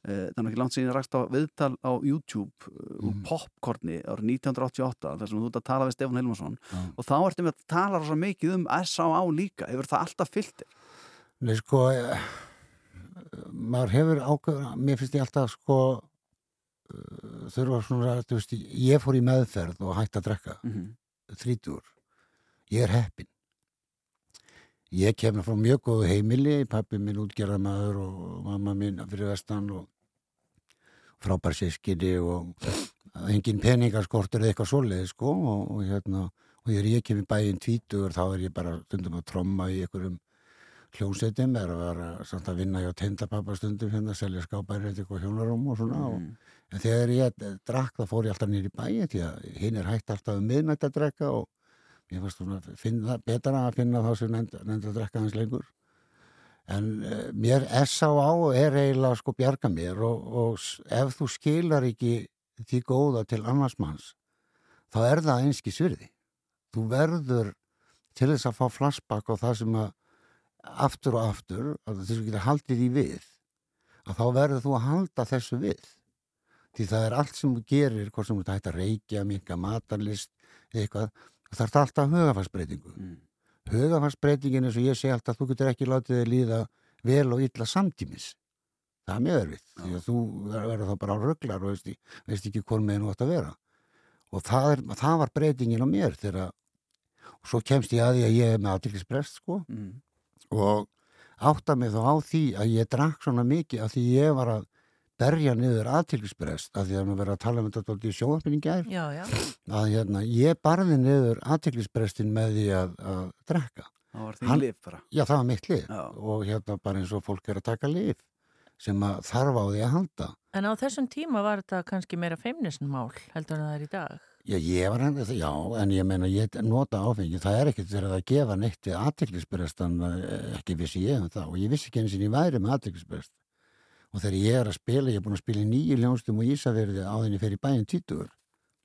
Uh, þannig ekki langt síðan ég rakst á viðtal á YouTube uh, úr Popcorni árið 1988 þar sem þú ert að tala við Stefán Hilmarsson Já. og þá ertu með að tala rosa mikið um S.A.A. líka hefur það alltaf fyllt þér? Nei, sko eh, maður hefur ákveð mér finnst ég alltaf sko uh, þurfa svona þú veist, ég fór í meðferð og hætti að drekka Mhm. þrítur ég er heppin ég kemur frá mjög góðu heimili pappi minn útgerðamaður og mamma mín fyrir vestan og frábær sískinni og engin peningaskortur eða eitthvað svoleið sko og, og hérna og þegar ég kem í bæinn tvítugur þá er ég bara stundum að tromma í einhverjum hljómsveitum er að vera samt að vinna hjá tendapappa stundum hérna, selja skápæri eitthvað hjónarum og svona og, en þegar ég drakk þá fór ég alltaf nýri bæi því að hinn er hægt alltaf um miðnætt að drekka og ég fannst svona finna, betra að finna þá sem nefnd, nefnd að drekka hans lengur en uh, mér S.A.A. er eiginlega sko bjarga mér og, og ef þú skilar ekki því góða til annars manns þá er það einski svirði þú verður til þess að fá flashback á það sem að aftur og aftur að þess að geta haldið í við að þá verður þú að halda þessu við því það er allt sem þú gerir hvort sem þú hægt að reykja, minka matarlist eitthvað, það er alltaf hugafarsbreytingu mm. hugafarsbreytingin eins og ég segi alltaf þú getur ekki látið þig líða vel og illa samtímis. Það er mjög erfitt því að þú ver- verður þá bara á rugglar og veist, veist ekki hvort meginn þú átt að vera. Og það, er, það var breytingin á mér þegar og svo kemst ég að því að ég er með aðtiklisbrest sko. Mm. og átta mig þá á því að ég drakk svona mikið að því ég var að berja niður aðtiklisbrest að því að nú verið að tala um þetta dálítið í já. að hérna, ég barði niður aðtiklisbrestin með því að, að drekka Það var þín lyf bara. Já, það var mitt lif Já. og hérna bara eins og fólk er að taka lif sem að þarf á því að halda En á þessum tíma var þetta kannski meira feimnisnmál heldur en það er í dag. Já, ég var henni, já, en ég meina ég nota áfengi, það er ekkert verið að gefa neitt við aðteklisbrestan, ekki vissi ég um það og ég vissi ekki eins og ég væri með aðteklisbrest og þegar ég er að spila, ég er búin að spila í nýju ljónstum og Ísafjörði á þenni fyrir bæinn títur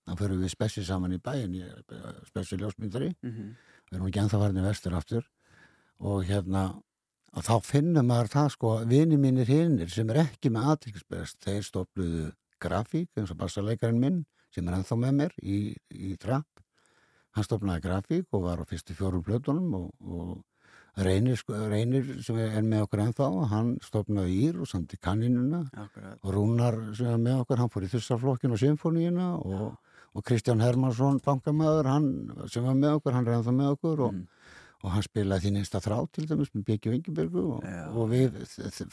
þá fyrir við spessi saman í bæinn ég er spessi ljósmyndari. Mhm. við erum ekki ennþá farin í vestur aftur. Og hérna og þá finnum maður það sko vini mínir hinnir sem er ekki með aðteklisbrest þeir stopluðu grafík eins og bassarleikarinn minn sem er ennþá með mér í, í trapp hann stopnaði grafík og var á fyrstu fjórum plötunum og, og reynir, sko, reynir sem er með okkur ennþá hann stopnaði ír og samt í kanninuna Akkurat. og Rúnar sem er með okkur hann fór í þussaflokkin og symfóníuna og, og Kristján Hermansson bankamæður hann sem var með okkur, hann er ennþá með okkur og, og hann spilaði því neinsta þrá til dæmis með Byggi Vingibergu og, og við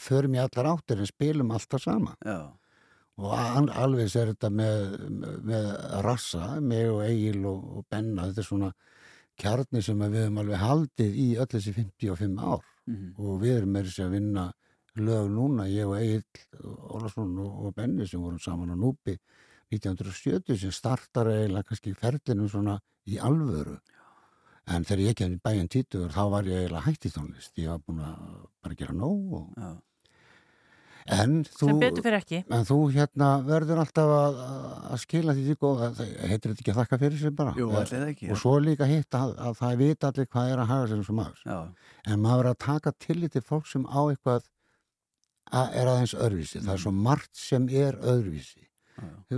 förum í allar áttir en spilum alltaf sama. Já. og an- alveg er þetta með, með rassa, mig og Egil og, og Benna, þetta er svona kjarni sem við höfum alveg haldið í öll þessi 55 ár. Mhm. og við erum með þessi að vinna lög núna, ég og Egil Ólason og, og Benni sem vorum saman á Núpi 1970 sem startar eiginlega kannski ferlinu svona í alvöru. En þegar ég kemur í bæinn títur þá var ég eiginlega hætt í tónlist. Ég var búin að bara gera nóg og... en þú Sem betur fyrir ekki. en þú hérna verður alltaf að, að skila því því góð það heitir þetta ekki að þakka fyrir sig bara? Jú, Eh, það ekki, og svo líka hitt að, að það vita allir hvað er að haga sér eins og maður. Já. en maður er að taka tillit til fólk sem á eitthvað að er aðeins öðruvísi. Það Mm. er svo margt sem er öðruvísi. Uh,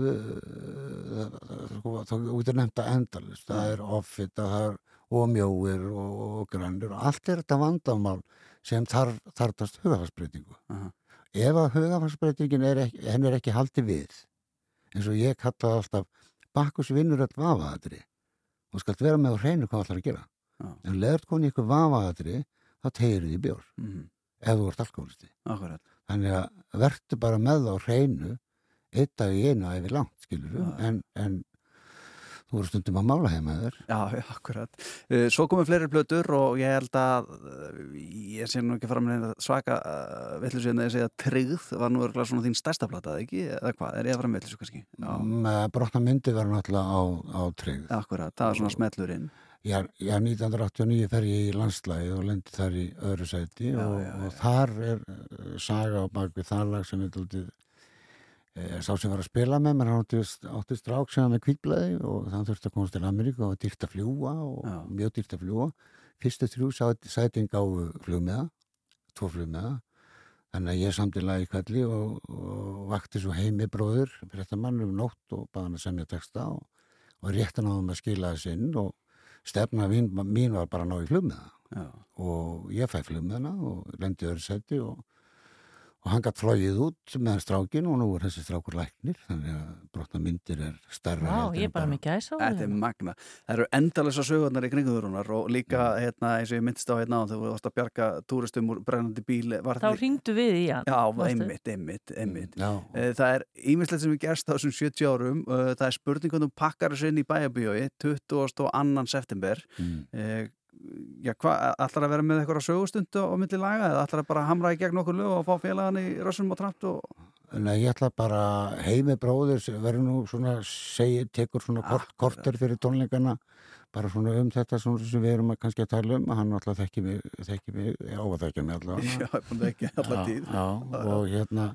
það- það- sko, nefnt að endalist það er offita, það er ómjóir og, og grannir og allt er þetta vandamál sem þar, þartast hugafarsbreytingu Aha. Ef að hugafarsbreytingin er ekki, henn er ekki haldið við eins og ég kalla það alltaf bakkus vinnur öll vafaðatri og skalt vera með á hreinu hvað allar að gera Já. en leður koni ykkur vafaðatri þá tegir því bjór Mhm. ef þú ert alkoholisti Akkurat. þannig að verður bara með það á hreinu eitt dag í einu að yfir langt en, en þú voru stundum að mála heima þér Já, akkurat. Uh, Svo komum fleiri plötur og ég held að uh, ég sé nú ekki fram með neina svaka uh, villu síðan að ég segja tryggð var nú örgulega svona þín stærsta plata, eða ekki? Eða hvað, er ég að fara með villu kannski? Brotna myndi verður náttúrulega á, á tryggð akkurat, það er svona smellurinn. Já, já, 1989 fer ég í landslægi og lendi þar í öðru sæti Já, og, já, og þar er uh, saga á bakvið þar lag sem er sá sem var að spila með mér, hann átti, strák sem var með kvítblæði og þann þurfti að komast til Ameríku og var dýrt að fljúa og mjög dýrt að fljúa fyrstu þrjú sæti- sætin gáfu flugmiða tvo flugmiða. Þannig að ég samti lag í kvelli og, og vakti svo heimi bróður fréttamann um nótt og baði hann að semja texta og, og réttan á þeim að skila þess inn og stefna mín, mín var bara að ná í flugmiða. Já. og ég fæ flugmiðana og lendi öðru seti og, og hann gætt flóið út með strákin og nú er þessi strákur læknir þannig að brotna myndir er Vá, heldur ég en er bara með gæsa á Þetta er magna. Það eru endalisa sögurnar í kringum þurrunar og líka, hérna, eins og ég myndist á hérna á þegar þú varst að bjarga túristum úr brennandi bíl. Var Þá ringdu við í hann. Já, einmitt, einmitt, einmitt. Já. Eh, Það er ímislegt sem við gerst á þessum 70 árum. Eh, Það er spurningunum pakkar þessu inn í bæjabíói 22. september. Mm. Já, hvað, ætlar að vera með eitthvað sögustundu á milli laga eða ætlar að bara hamra í gegn okkur lög og fá félagan í rössum og trapt og... Nei, ég ætla bara heimi bróður verður nú svona segi, tekur svona kort, korter fyrir tónleikana bara svona um þetta svona sem við erum að kannski að tala um hann alltaf þekki mig, þekki mig á að þekki mig allavega. Já, ég er búin að ekki allar já, tíð. já, og hérna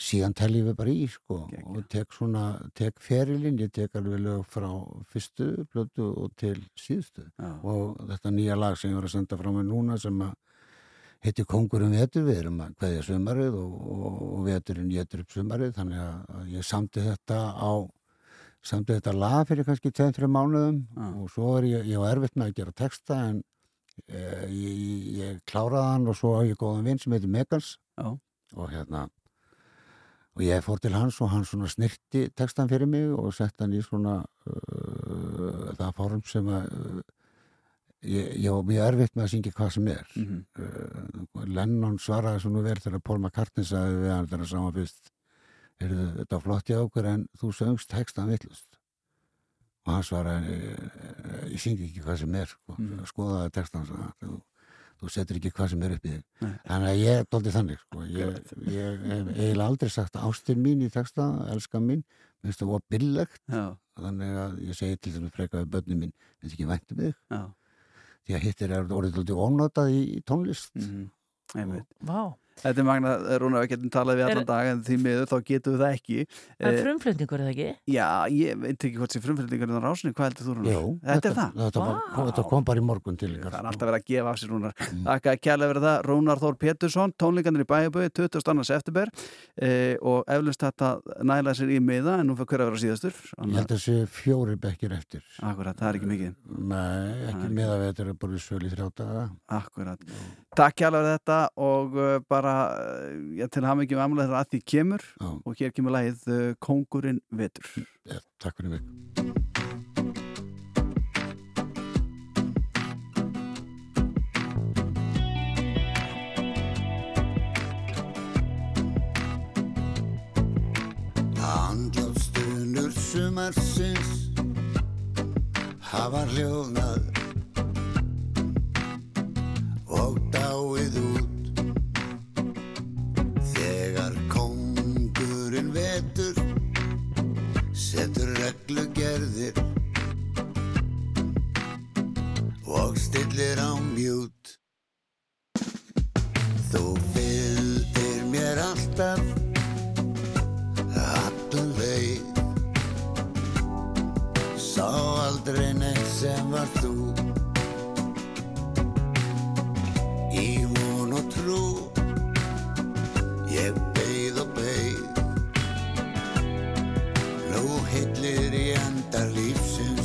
síðan teljum við bara í sko og tek svona, tek ferilinn ég tek alveg lög frá fyrstu blötu og til síðustu Já. og þetta nýja lag sem ég var að senda frá mig núna sem að heitir Kongurum vetur, við erum að kveðja sumarið og, og, og veturinn getur upp sumarið þannig að, ég samti þetta á samti þetta lag fyrir kannski 2-3 mánuðum og svo er ég, ég var erfitt með að gera texta en e, ég, ég kláraði hann og svo á ég góðan vinn sem heitir Megans Já. og hérna og ég fór til hans og hann svona snirti textan fyrir mig og sett hann í svona uh, það form sem að uh, ég, ég var mjög erfitt með að syngja hvað sem er Mhm. uh, Lennon svaraði svona vel þegar Paul McCartney sagði við hann þegar saman fyrst þetta var flott hjá okkur en þú söngst textan villust og hann svaraði "Eh, ég syngi ekki hvað sem er sko. Mhm. skoðaði textan hann, þú, setur ekki hvað sem er upp í þig Nei. þannig að ég er doldið þannig sko. ég, ég hef eiginlega aldrei sagt ástin mín í texta, elskan mín mér finnst það var billegt Já. þannig að ég segi til þess að freka við börnum mín þetta ekki væntu mig Já. því að hittir er orðið doldið ónotað í, í tónlist Mhm. Einmitt. Vá. Þetta er magna, Rúna, við getum talað við allan dag en því miður þá getum við það ekki Það er Eh, frumflutningur, er það ekki? Já, ég veit ekki hvort sem frumflutningur er á rásinni, hvað heldur þú Rúnar? Jú, þetta, er það? þetta, var, þetta kom bara í morgun til Það er alltaf verið að gefa af sér Rúnar. Þakka að kærlega verið það, Rúnar Þór Pétursson, tónleikandir í Bæjaböði, 22. september eh, og eflust þetta næla sér í miða en nú fyrir hver að vera síðastur. ég held að mikið. Að. Takk fyrir þetta og uh, bara uh, ég til hafa ekki með amlega þegar að því kemur Já. og hér kemur lagið uh, Kóngurinn vetur. ja, Takk fyrir mig Andlófstunur sumarsins hafa hljóðnað og dáið út. Þegar kongurinn vetur setur reglugerðir og stillir á mjút þú fylgir mér alltaf allan leið. Sá aldrei neitt sem var þú í von og trú. Ég beið og beið. Nú hillir í enda lífsins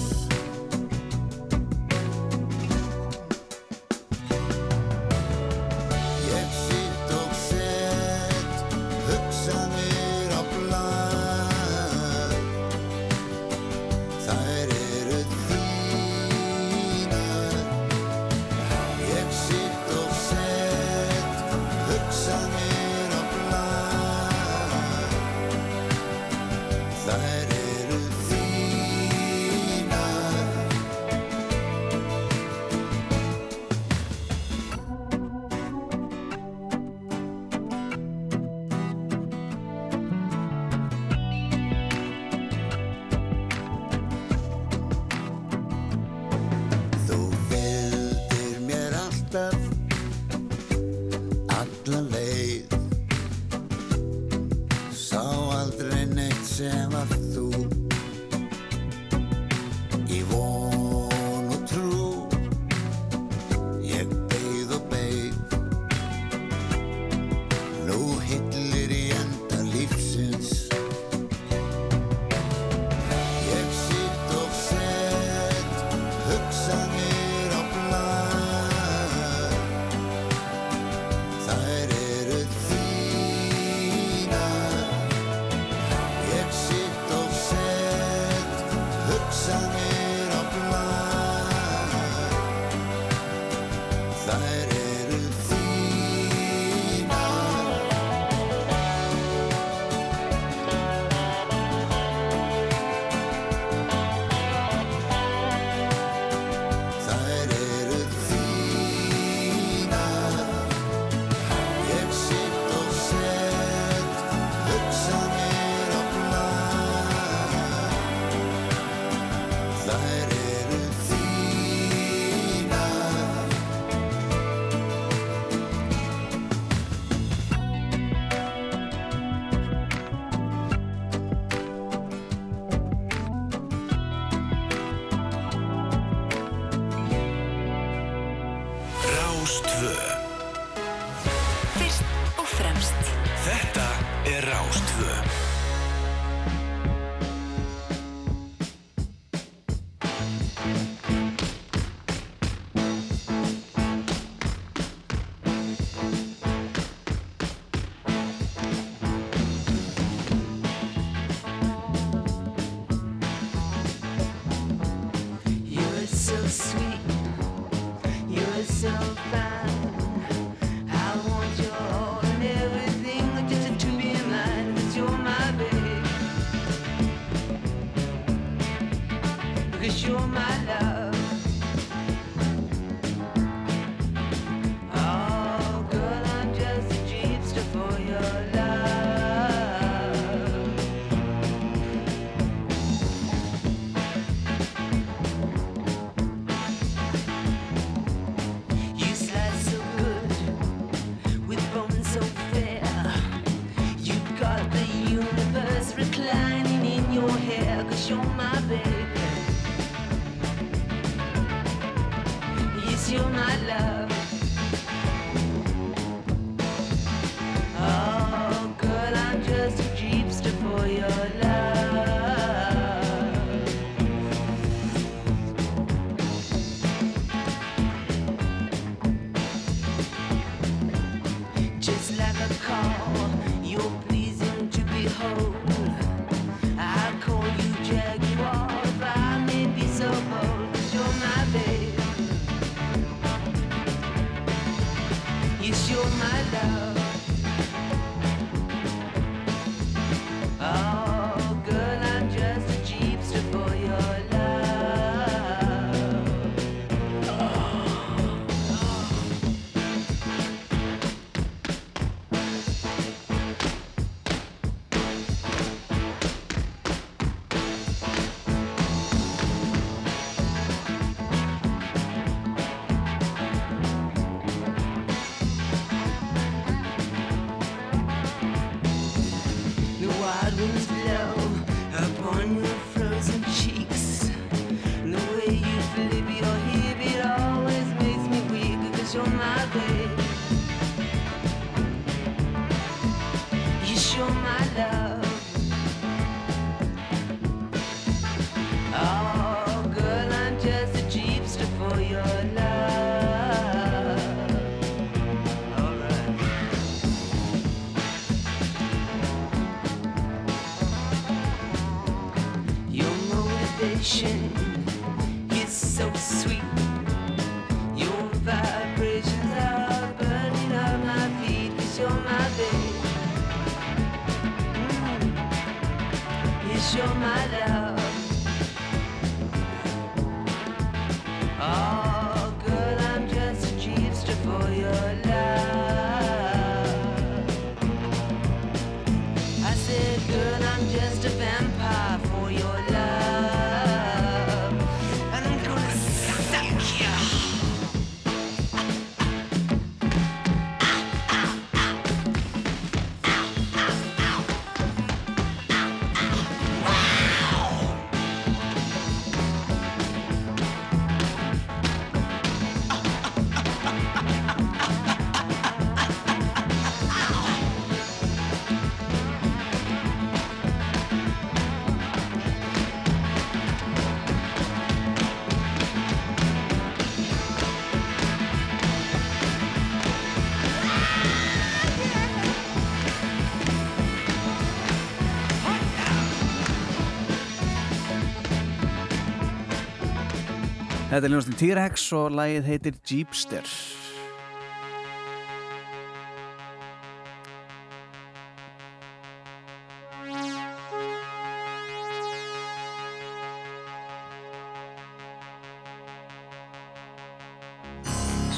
Þetta er ljónastin T-Rex og lagið heitir Jeepster.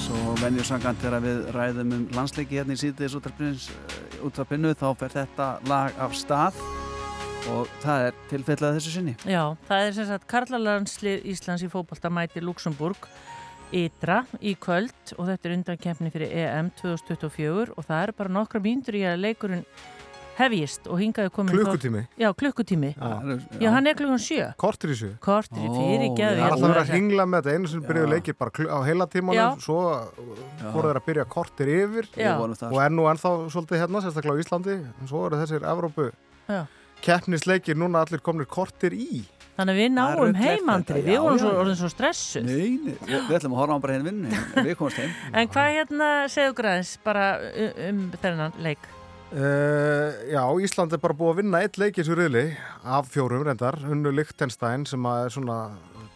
Svo venjursangant þegar við ræðum um landsleiki hérna í síðdeis útvarpinu þá fer þetta lag af stað og það er tilfellað þessu sinni. Já, það er sem sagt Karlalandslið Íslands í fótbolta mæti Luxemburg ytra í kvöld og þetta er undankefni fyrir EM 2024 og það eru bara nokkra mínútur í að leikurinn hefjist og hingaði komin Klukkutími? Já, klukkutími. Já. Já, hann er klukkan sjö. Kortir í sjö Kortir í fyrir, Það geðu er alltaf verið að hringla með þetta einu sem byrjuðu leikir bara á heila tímanum svo voru þeir að byrja kortir yfir Já. Við það. og er nú ennþá svolítið hérna, sérstaklega á Íslandi en svo eru þessir Evrópu Já. Keppnisleikir núna allir komnir kortir í. Þannig að við náum heimandri, við vorum svo, svo stressuð. Nei, nei, við, ætlum að horfa á bara hérna vinnu, við komast heim. En hvað hérna segðu græðins bara um, um þennan leik? Uh, já, Ísland er bara búið að vinna eitt leik í þessu riðli af fjórum reyndar, unnu Lichtenstein sem er svona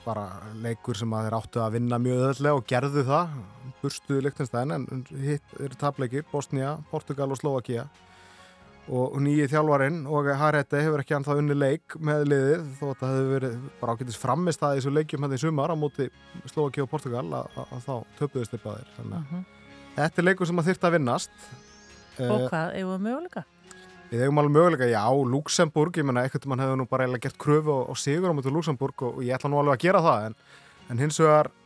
bara leikur sem að þeir áttu að vinna mjög öðlega og gerðu það, burstuðu Lichtenstein en hitt eru tapleikir, Bosnia, Portugal og Slovakia og nýji þjálfarinn og Harete hefur ekki anþá unni leik með liðið þó að það hefur verið bara ágætis framist að þessu leikjum hérna í sumar á móti Slovakia og Portugal að, að, þá töpuðust upp að þeir þannig að Mhm. þetta er leikur sem að þyrta að vinnast Og Eh, hvað, eigum við möguleika? Við eigum alveg möguleika, já, Luxemburg, ég menna, ekkert mann hefur nú bara gert kröfu og, og sigur á mútið Luxemburg og, og ég ætla nú alveg að gera það, en, en hins vegar, uh,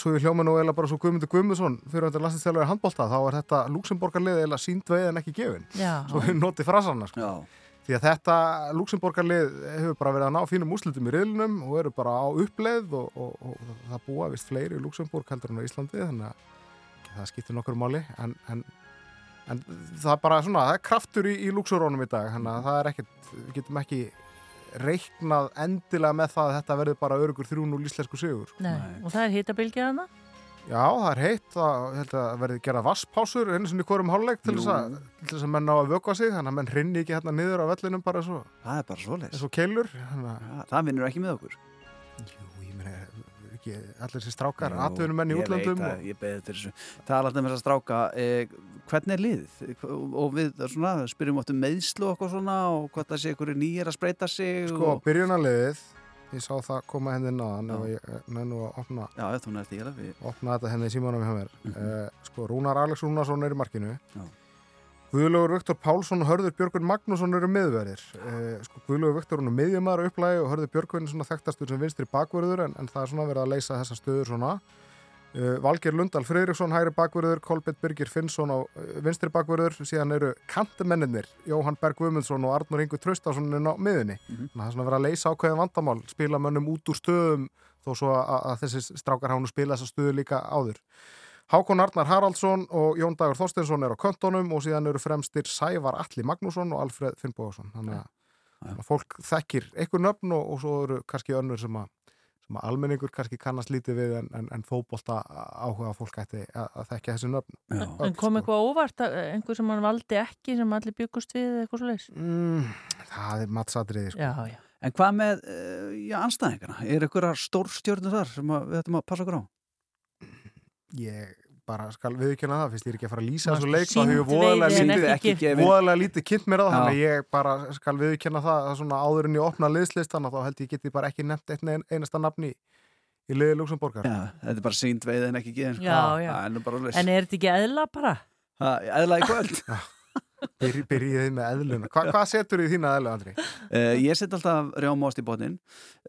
svo ég hljóma nú eiginlega bara svo Guðmundur Guðmundsson fyrir að landslistjálfur í handbólta, þá er þetta Luxemburgarlið eiginlega sínt veið en ekki gefin. Já. Svo við notið frasarna, sko. Já. Því að þetta Luxemburgarlið hefur bara verið að ná fínum úslitum í riðlunum og eru bara á uppleið og, og, og það búa vist fleiri í Luxemburg heldur en á Íslandi, þannig að það skiptir nokkur máli, en, en En það er bara svona, það er kraftur í, í luxurónum í dag, þannig að það er ekkert, við getum ekki reiknað endilega með það að þetta verður bara örugur 3-0 íslensku sigur. Nei. Og það er hitabilgið hana? Já, það er heitt, það ég að verði gera vasspásur einu sinni í hvorum hálfleik til þess að, til þess að menn ná að vökva sig, þannig að menn hrinni ekki hérna niður á vellinum bara svo. Það er bara svoleiðis. eins og keilur. Að, Ja, það vinnur ekki með okkur. jú, ég meina, ekki allir þessi strákar, atvinnumenn í ég útlöndum. veit það, ég beði til þessu talað um þess að stráka eh, hvernig er liðið og við svona, spyrjum oft um meðslu og okkur svona og hvað það sé ykkur nýjir að spreita sig Sko, og... byrjunarliðið, ég sá það koma henni á þann ef ég nennu að opna, Já, í við... opna þetta henni í símanum hjá mér. Mhm. uh, sko, Rúnar Alex Rúnarsson er í markinu. Já. Guðlaugur Viktor Pálsson og Hörður Björgun Magnússon eru miðverðir. Uh, sko, Guðlaugur Viktor er miðjumæður upplægi og Hörður Björgun er svona þekktastur sem vinstri bakverður en, en það er svona verið að leysa þessa stöður svona. Uh, Valgeir Lundal Freyriksson, hægri bakverður, Kolbett Birgir Finnsson á uh, vinstri bakverður, síðan eru kantumennir, Jóhann Berg Guðmundsson og Arnur Ingu Traustason inn á miðunni. Þannig að það er svona verið að leysa ákveðin vandamál, spila mönnum út úr stöðum þó svo að, að þessi strákar hafa nú spila þessa stöðu líka áður. Hákon Arnar Haraldsson og Jón Dagur Þorsteinsson er á köntunum og síðan eru fremstir Sævar Alli Magnússon og Alfred Finnbóðarsson. Þannig að, að fólk þekkir einhver nöfn og, og svo eru kannski önnur sem að, sem að almenningur kannski kannast lítið við en, en, en fótbolta áhuga fólk ætti að, að þekkja þessi nöfn. En kom eitthvað óvart, að- einhver sem hann valdi ekki sem allir byggust við eða eitthvað svo leys? Mm, það er matsatriði sko. Já, já. En hvað með, uh, já, anstæðingana? Er ykkur stór stjórnur þar sem að, við ættum að passa okkur á? Ég bara skal viðkjöna það, fyrst ég er ekki að fara að lýsa þessu leik, sýnt hefur voðalega lítið, kynnt mér á það, Já. þannig að ég bara skal viðkjöna það að svona áður en ég opna liðslistan og þá held ég geti bara ekki nefnt eitt ein- einasta nafni í liði Luxemborgar. Já, þetta er bara sínt veið en ekki geðin. Já, já. Það En er þetta ekki eðla bara? Eðla í kvöld. Byrj, byrjiði með eðluna. Hva, hvað setur í þína eðlu, Andri? Uh, ég set alltaf rjámást í botnin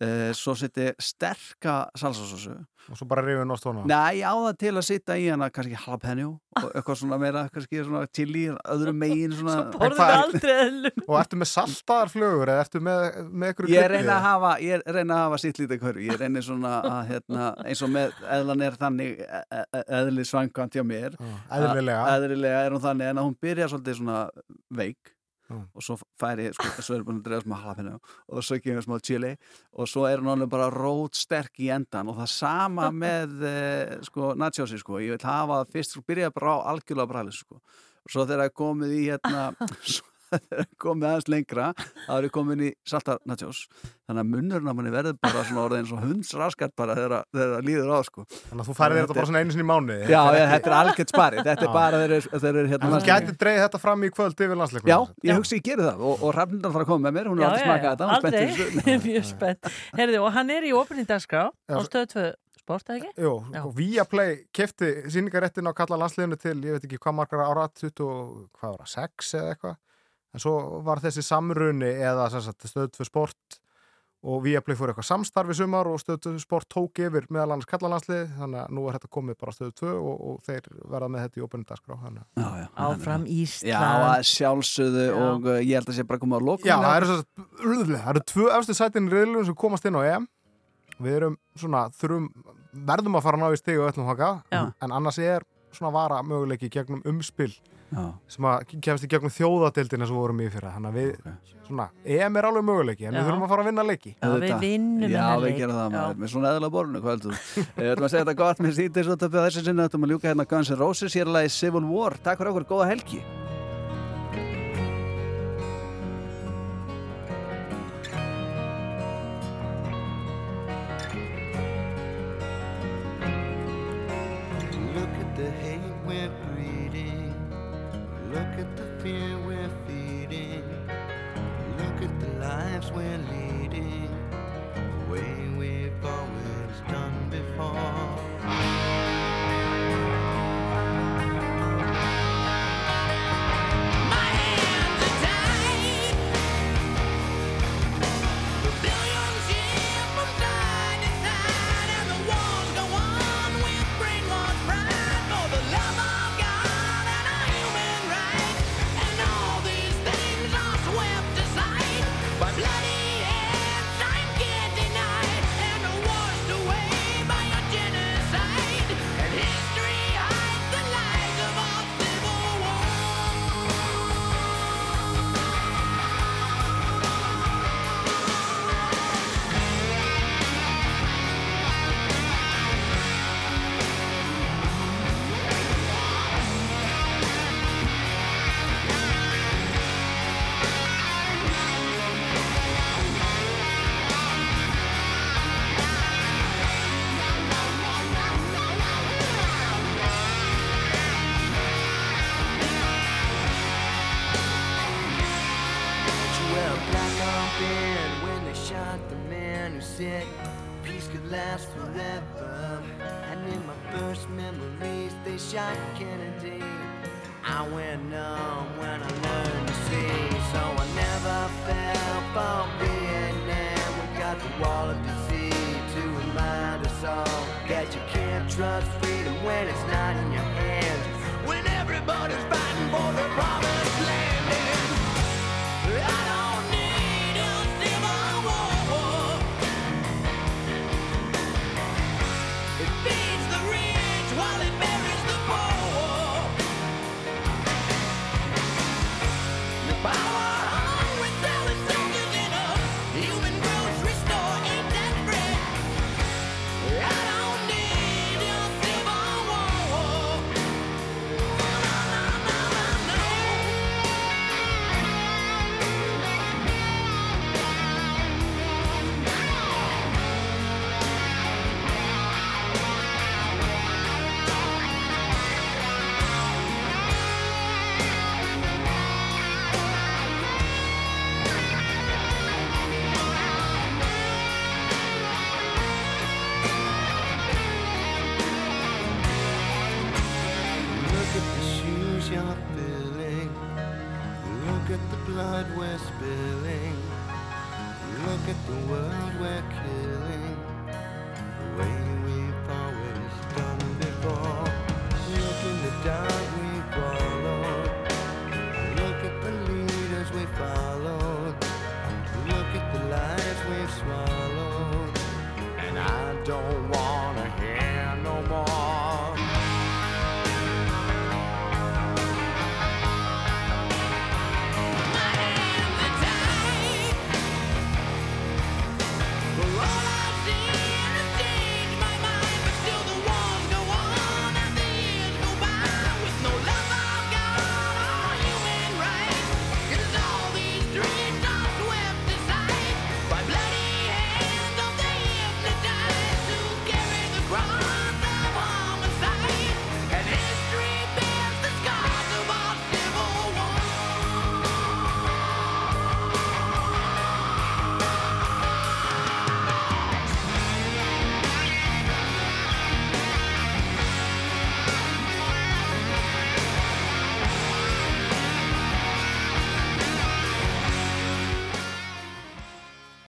uh, svo seti sterka salsasósu Og svo bara rifið nátt hona? Nei, ég á það til að sitta í hana kannski jalapeno og eitthvað svona meira kannski svona chili, öðru megin svona Svo borðum við aldrei eðlu. Og ertu með saltaðar flugur eða ertu með, með ykkur Ég reyna að hafa, ég reyna að hafa sitt lítið hverju, ég reyna svona að hérna, eins og með eðlan er þannig e- e- eðli svangkvæmt hjá mér eðlilega. að- eðlilega er hún þannig en að hún byrja svolítið svona veik Já. og svo fær ég, sko, svo er búin að drefa smá jalapeno og svo kemur smá chili og svo er hún alveg bara rót sterk í endan og það sama með eh, sko nachosið sko, ég vil hafa fyrst, sko, byrja bara á algjörlega brælis sko og svo þegar það er komið í hérna svo komið aðeins lengra þá er ég komin í saltar nachos þannig að munnurinn á manni verður bara svona orðið eins og hundsraskat bara þegar þegar það líður á sko Þannig að þú færið þetta bara svona einu sinni í mánuði. Já, ég, þetta er algjört spari þetta er bara þeir eru, þeir eru hérna þú gæti dreigð þetta fram í kvöld yfir landsleikum. Já, ég hugsi ég geri það og, og Rafnindar þarf að koma með mér, hún er alltaf smakað þetta, aldrei, mjög spennt. Herði, og hann er í opinni dagskrá á stöðu 2 sport, eða ekki? Jú, sko, Viaplay kefti síningaréttin á kalla landsliðinu til, ég veit ekki hvað margar ára, 20, og- hvað var það, 6 eða eitthvað. En svo var þessi samruni eða sem sagt, stöð 2 sport og Viaplay fór eitthvað samstarfi sumar og stöð 2 sport tók yfir meðal annars kalla landslið, þannig að nú er þetta komið bara á stöð 2 og, og þeir verða með þetta í opinni dagskrá. Þannig. að- Já, já. Áfram Ísland. Já, að sjálfsögðu og uh, ég held að sé bara komið á lokum. Já, það eru, svo, það eru tvö efstu sætin í riðlunum sem komast inn á EM við erum svona, þurfum verðum að fara ná í stig og öllum haka en annars er svona vara möguleiki gegnum umspil Já. sem að kemst í gegnum þjóðadeildina sem við vorum í fyrir þannig að við, svona, EM er alveg möguleiki en Já. við þurfum að fara að vinna leiki Já, við vinnum Já, við leik. gerum það maður, með svona eðla borinu, hvað heldur þú? Við ætlum að segja þetta gott með sýndis og þessi sinni ætlum að ljúka hérna Guns N' Roses, hér er lagi Civil War. Takk fyrir okkur, góða helgi.